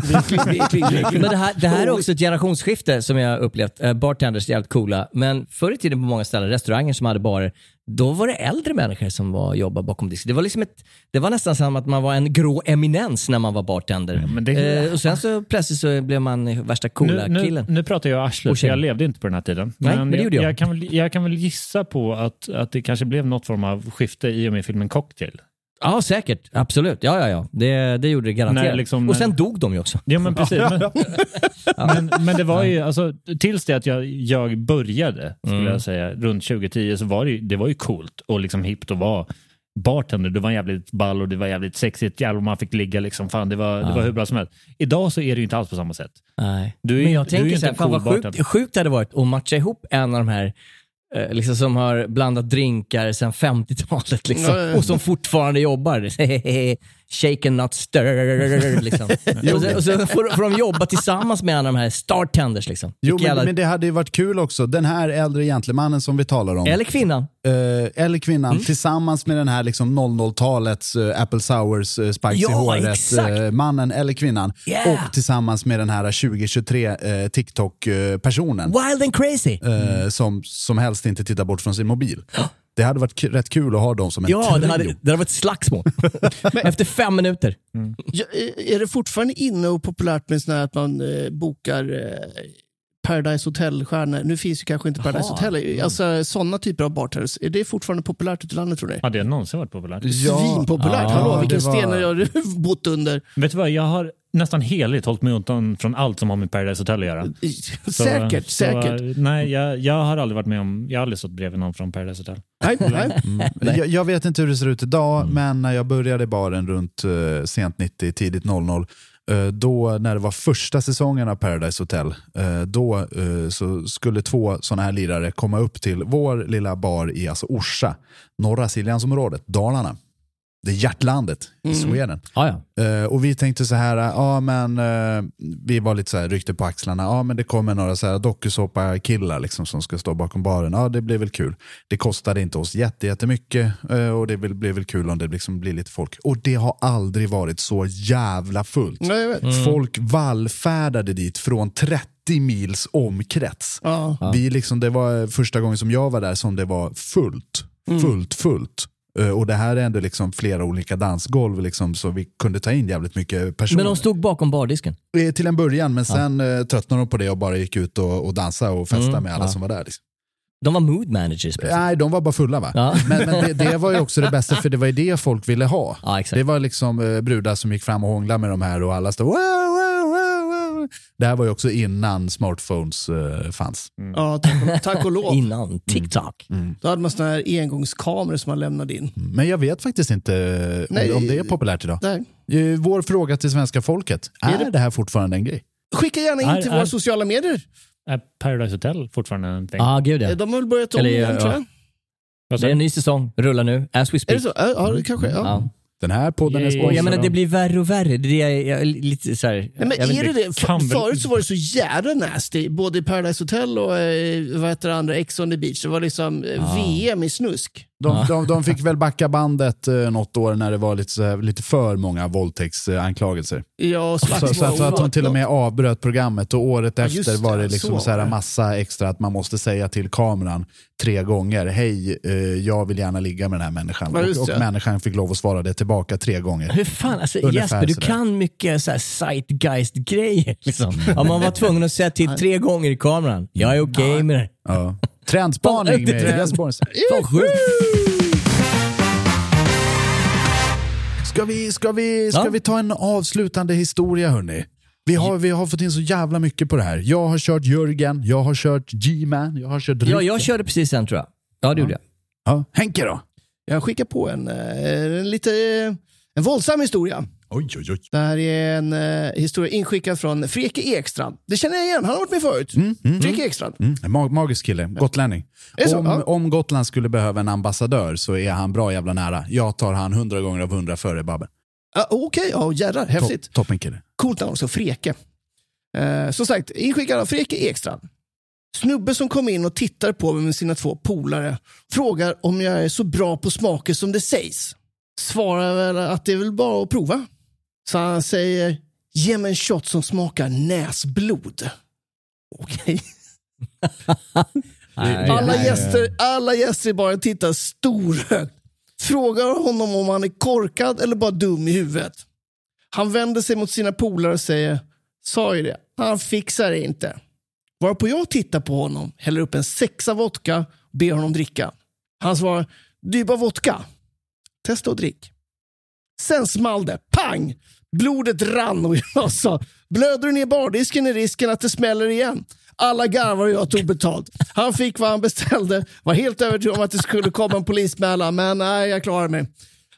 Men det här, det här är också ett generationsskifte som jag har upplevt. Eh, Bartenders är jävligt coola, men förr i tiden på många ställen, restauranger som hade barer, då var det äldre människor som var jobbade bakom disken. Det var, liksom ett, det var nästan som att man var en grå eminens när man var bartender. men det- eh, och sen så plötsligt så blev man värsta coola nu, nu, killen. nu pratar jag arslet, för jag levde inte på den här tiden. Nej, men det jag, jag. Jag, kan väl, jag kan väl gissa på att, att det kanske blev något form av skifte i och med filmen Cocktail. Ja, säkert. Absolut. Ja, ja, ja. Det, det gjorde det garanterat. När liksom- och sen dog de ju också. Ja men precis. Men, men, men det var ju, alltså, tills det att jag, jag började, skulle Mm. jag säga, runt 2010, så var det, ju- det var ju coolt och liksom hippt att vara bartender. Det var jävligt ball och det var jävligt sexigt. Jävlar man fick ligga liksom. Fan, det var, det var hur bra som helst. Idag så är det ju inte alls på samma sätt. Nej. Du är Men jag du är ju tänker inte så här, en fan cool vad sjukt, bartender. sjukt det hade varit att matcha ihop en av de här Liksom som har blandat drinkar sedan 50-talet liksom, och som fortfarande jobbar. Shake and not stir. Liksom. och så, och så får, får de jobba tillsammans med av de här startenders. Liksom. Jo, men, jävla- men det hade ju varit kul också. Den här äldre gentlemannen som vi talar om. Eller kvinnan. eh, eller kvinnan Mm. tillsammans med den här liksom 00-talets eh, Apple Sours uh, Spice i Ja, håret exakt. eh, mannen eller kvinnan. Yeah. Och tillsammans med den här 2023 uh, TikTok-personen Wild and crazy. eh, som, som helst inte tittar bort från sin mobil. Det hade varit rätt kul att ha dem som en Ja, det trio. hade, det hade varit slagsmål. Efter fem minuter. Ja, är- det fortfarande inne och populärt med sån här att man eh, bokar eh, Paradise Hotel-stjärnor? Nu finns ju kanske inte Paradise Jaha. Hotel. Alltså sådana typer av bartenders. Är det fortfarande populärt ute i landet tror ni? Har det någonsin varit populärt? Ja, Svinpopulärt. ja, Hallå, det vilken var- sten har du bott under? Vet du vad, jag har nästan heligt hållit mig undan från allt som har med Paradise Hotel att göra. Så- säkert, så, säkert. Nej, jag, jag har aldrig varit med om, jag har aldrig stått bredvid någon från Paradise Hotel. Nej, nej. Jag, jag vet inte hur det ser ut idag, men när jag började i baren runt eh, sent 90, tidigt 00, eh, då när det var första säsongen av Paradise Hotel, eh, då så skulle två sådana här lirare komma upp till vår lilla bar i alltså Orsa, norra Siljansområdet, Dalarna. Det är hjärtlandet i Sweden. Ja, ja. Eh, och vi tänkte så här, ja men eh, vi var lite så här, ryckte på axlarna, ja men det kommer några så här dokusåpa-killar liksom, som ska stå bakom baren, ja det blir väl kul. Det kostade inte oss jätte, jättemycket eh, och det blir, väl kul om det liksom blir lite folk. Och det har aldrig varit så jävla fullt. Nej, vet. Folk vallfärdade dit från 30 mils omkrets. Ja. Vi liksom, det var första gången som jag var där som det var fullt. Fullt, fullt. Eh, Och det här är ändå liksom flera olika dansgolv liksom, så vi kunde ta in jävligt mycket personer. Men de stod bakom bardisken. Eh, Till en början, men sen eh, tröttnade de på det och bara gick ut och, och dansade och festade Mm, med alla ja. som var där. Liksom. De var mood managers. plötsligt. Nej, de var bara fulla va? Ja. Men, men det, det var ju också det bästa, för det var ju det folk ville ha. Ja. Det var liksom eh, brudar som gick fram och hånglade med de här och alla stod wow. Det här var ju också innan smartphones eh, fanns. Ja, tack, och- tack och lov. Innan TikTok. Då hade man såna här engångskameror som man lämnade in. Men jag vet faktiskt inte eh, Nej. om, det är populärt idag. Nej. Eh, Vår fråga till svenska folket, är, Är det- det här fortfarande en grej? Skicka gärna in Är- till är- våra sociala medier. Är Paradise Hotel fortfarande en thing? Ja, ah, gud ja. De har väl börjat om Eller, igen ja. tror jag. Det är en ny säsong, rullar nu, as we Är speak. det så? Ja, ja det kanske. Ja. Den här podden är sponsrad jag menar, det blir värre och värre. Det är jag, jag, lite så här, Nej, men jag vet är det det? För, förut så var det så jävla nasty, både i Paradise Hotel och eh, vad heter det andra, Ex on the beach. Det var liksom eh, VM i snusk. De, de, de fick väl backa bandet eh, något år när det var lite, så här, lite för många våldtäktsanklagelser. Ja, Så, så, så, att- så att de till och med avbröt programmet och året Ja, efter var det liksom så här massa extra att man måste säga till kameran tre gånger, hej, eh, jag vill gärna ligga med den här människan. Och, och människan fick lov att svara det tillbaka tre gånger. Hur fan, alltså, Ungefär Jesper, du kan mycket så här zeitgeist-grejer. Liksom. Ja, man var tvungen att säga till tre gånger i kameran. Jag är okej med det. Ja. Trendspaning med. Fan sjukt. Ska vi, ska, vi, ska Ja. vi ta en avslutande historia hörni? Vi har, vi har fått in så jävla mycket på det här. Jag har kört Jörgen, jag har kört G-Man, jag har kört Ja, Rickard. jag körde precis sen tror jag. Ja, det gjorde jag. Ja, Henke då? Jag skickar på en, eh, en lite eh, en våldsam historia. Oj, oj, oj. Det här är en eh, historia inskickad från Freke Ekstrand. Det känner jag igen, han har varit med förut. Freke Ekstrand. Mm, en mag magisk kille, gotlänning. Om, Ja. om Gotland skulle behöva en ambassadör så är han bra jävla nära. Jag tar han hundra gånger av hundra före Babben. Ah, Okej, ja jädrar, häftigt. Top, toppen kille. Coolt namn också, Freke. Eh, som sagt, inskickad av Freke Ekstrand. Snubbe som kom in och tittar på mig med sina två polare frågar om jag är så bra på smaker som det sägs. Svarar väl att det är väl bara att prova. Så han säger, ge mig en shot som smakar näsblod. Okej. Alla gäster, alla gäster i baren tittar storögt. Frågar honom om han är korkad eller bara dum i huvudet. Han vänder sig mot sina polare och säger, sa ju det, han fixar det inte. Varpå jag tittar på honom, häller upp en sexa vodka och ber honom dricka. Han svarar, det är bara vodka. Testa och drick. Sen small det, pang! Blodet rann och jag sa, blöder du ner bardisken är risken att det smäller igen. Alla garvar och jag tog betalt. Han fick vad han beställde, var helt övertygad om att det skulle komma en polismälla, men nej, jag klarar mig.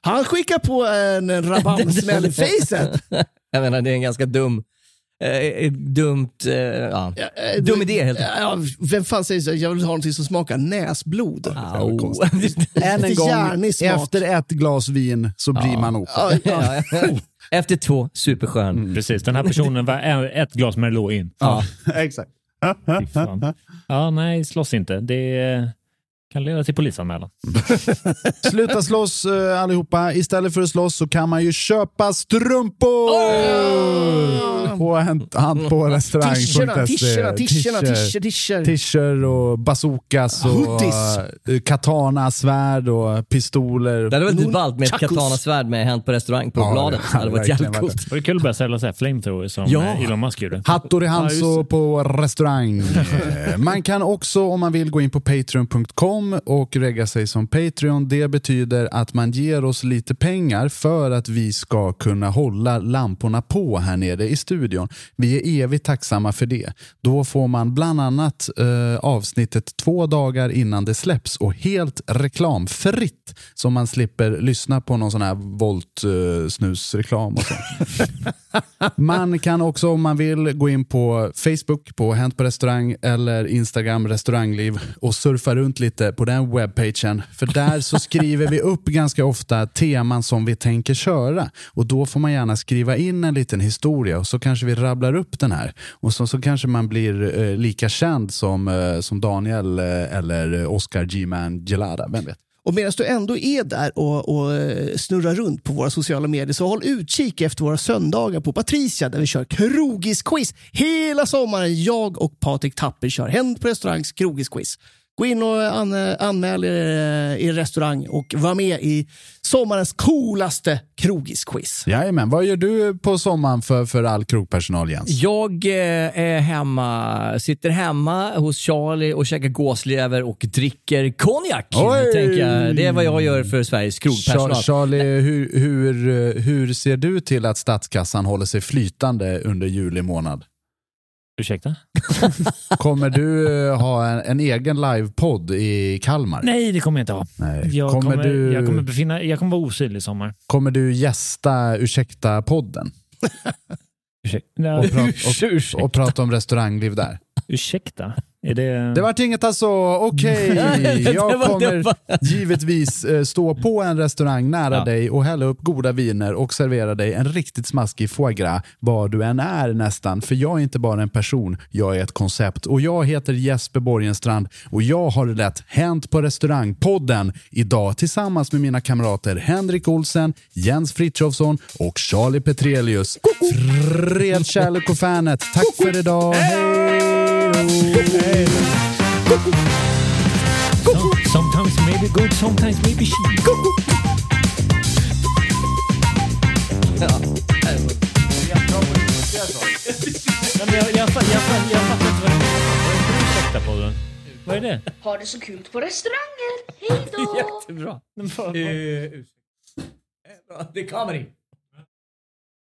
Han skickar på en, en rabarbersmäll i facet. Jag menar, det är en ganska dum, eh, dumt, eh, ja. Eh, dum du- idé helt enkelt. ja, Vem fan säger så? Jag vill ha någonting som smakar näsblod. Au. Än en gång, efter ett glas vin så blir man oskön. Efter två, superskön. Precis, den här personen var ett glas Merlot in. Ja. Exakt. Ja, nej, slåss inte. Det kan leda till polisanmälan. Sluta slåss uh, allihopa. Istället för att slåss så kan man ju köpa strumpor! På hand, hand på restaurang. Tischerna, tischerna, tischerna, tischer, tischer. Tischer och bazookas och Hoodies. eh, katana, svärd och pistoler. Det hade varit ballt med ett chacos. katanasvärd med Hänt på restaurang på Ja, bladet. det hade varit jävligt coolt. Var det kul att börja sälja flamethrowers som Ja. eh, Elon Musk gjorde? Hattori Hanso på restaurang. Eh, Man kan också om man vill gå in på patreon.com och regga sig som Patreon. Det betyder att man ger oss lite pengar för att vi ska kunna hålla lamporna på här nere i studion. Vi är evigt tacksamma för det. Då får man bland annat eh, avsnittet två dagar innan det släpps och helt reklamfritt så man slipper lyssna på någon sån här Volt eh, snusreklam och sånt. Man kan också om man vill gå in på Facebook på Hänt på restaurang eller Instagram restaurangliv och surfa runt lite på den webbpagen. För där så skriver vi upp ganska ofta teman som vi tänker köra och då får man gärna skriva in en liten historia och så kanske vi rabblar upp den här och så, så kanske man blir eh, lika känd som, eh, som Daniel eh, eller Oscar G-Man Gelada, vem vet? Och medan du ändå är där och, och eh, snurrar runt på våra sociala medier så håll utkik efter våra söndagar på Patricia där vi kör krogisquiz hela sommaren. Jag och Patrik Tapper kör Hänt på restaurangs krogisquiz. Gå in och an, anmäl er eh, i restaurang och var med i sommarens coolaste krogisquiz. Jajamän, vad gör du på sommaren för, för all krogpersonal Jens? Jag eh, är hemma, sitter hemma hos Charlie och käkar gåslever och dricker konjak. Oj! tänker jag. Det är vad jag gör för Sveriges krogpersonal. Char- Charlie, hur, hur, eh, hur ser du till att statskassan håller sig flytande under juli månad? Ursäkta? Kommer du eh, ha en, en egen livepodd i Kalmar? Nej, det kommer jag inte ha. Nej. Jag Kommer kommer, du- jag kommer, befinna, jag kommer vara osynlig i sommar. Kommer du gästa Ursäkta-podden Ursäkta? Och, prat, och, och prata om restaurangliv där? ursäkta? Det... Det vart inget alltså. Okej, Det jag kommer givetvis eh, stå på en restaurang nära Ja. dig och hälla upp goda viner och servera dig en riktigt smaskig foie gras var du än är nästan. För jag är inte bara en person, jag är ett koncept. Och jag heter Jesper Borgenstrand och jag har det lätt Hänt på restaurangpodden idag tillsammans med mina kamrater Henrik Olsen, Jens Frithiofsson och Charlie Petrelius. Fred kärlek och fanet. Tack för idag. Hej då! Some- Sometimes maybe good, sometimes maybe shit. Nej, men jag, jag, fa- jag, fa- jag fattar inte vad det är. Det ursäkta på den? Vad är det? Ha det så kul på restauranger. Hej då! Jättebra. Eh. Eh. Det är comedy.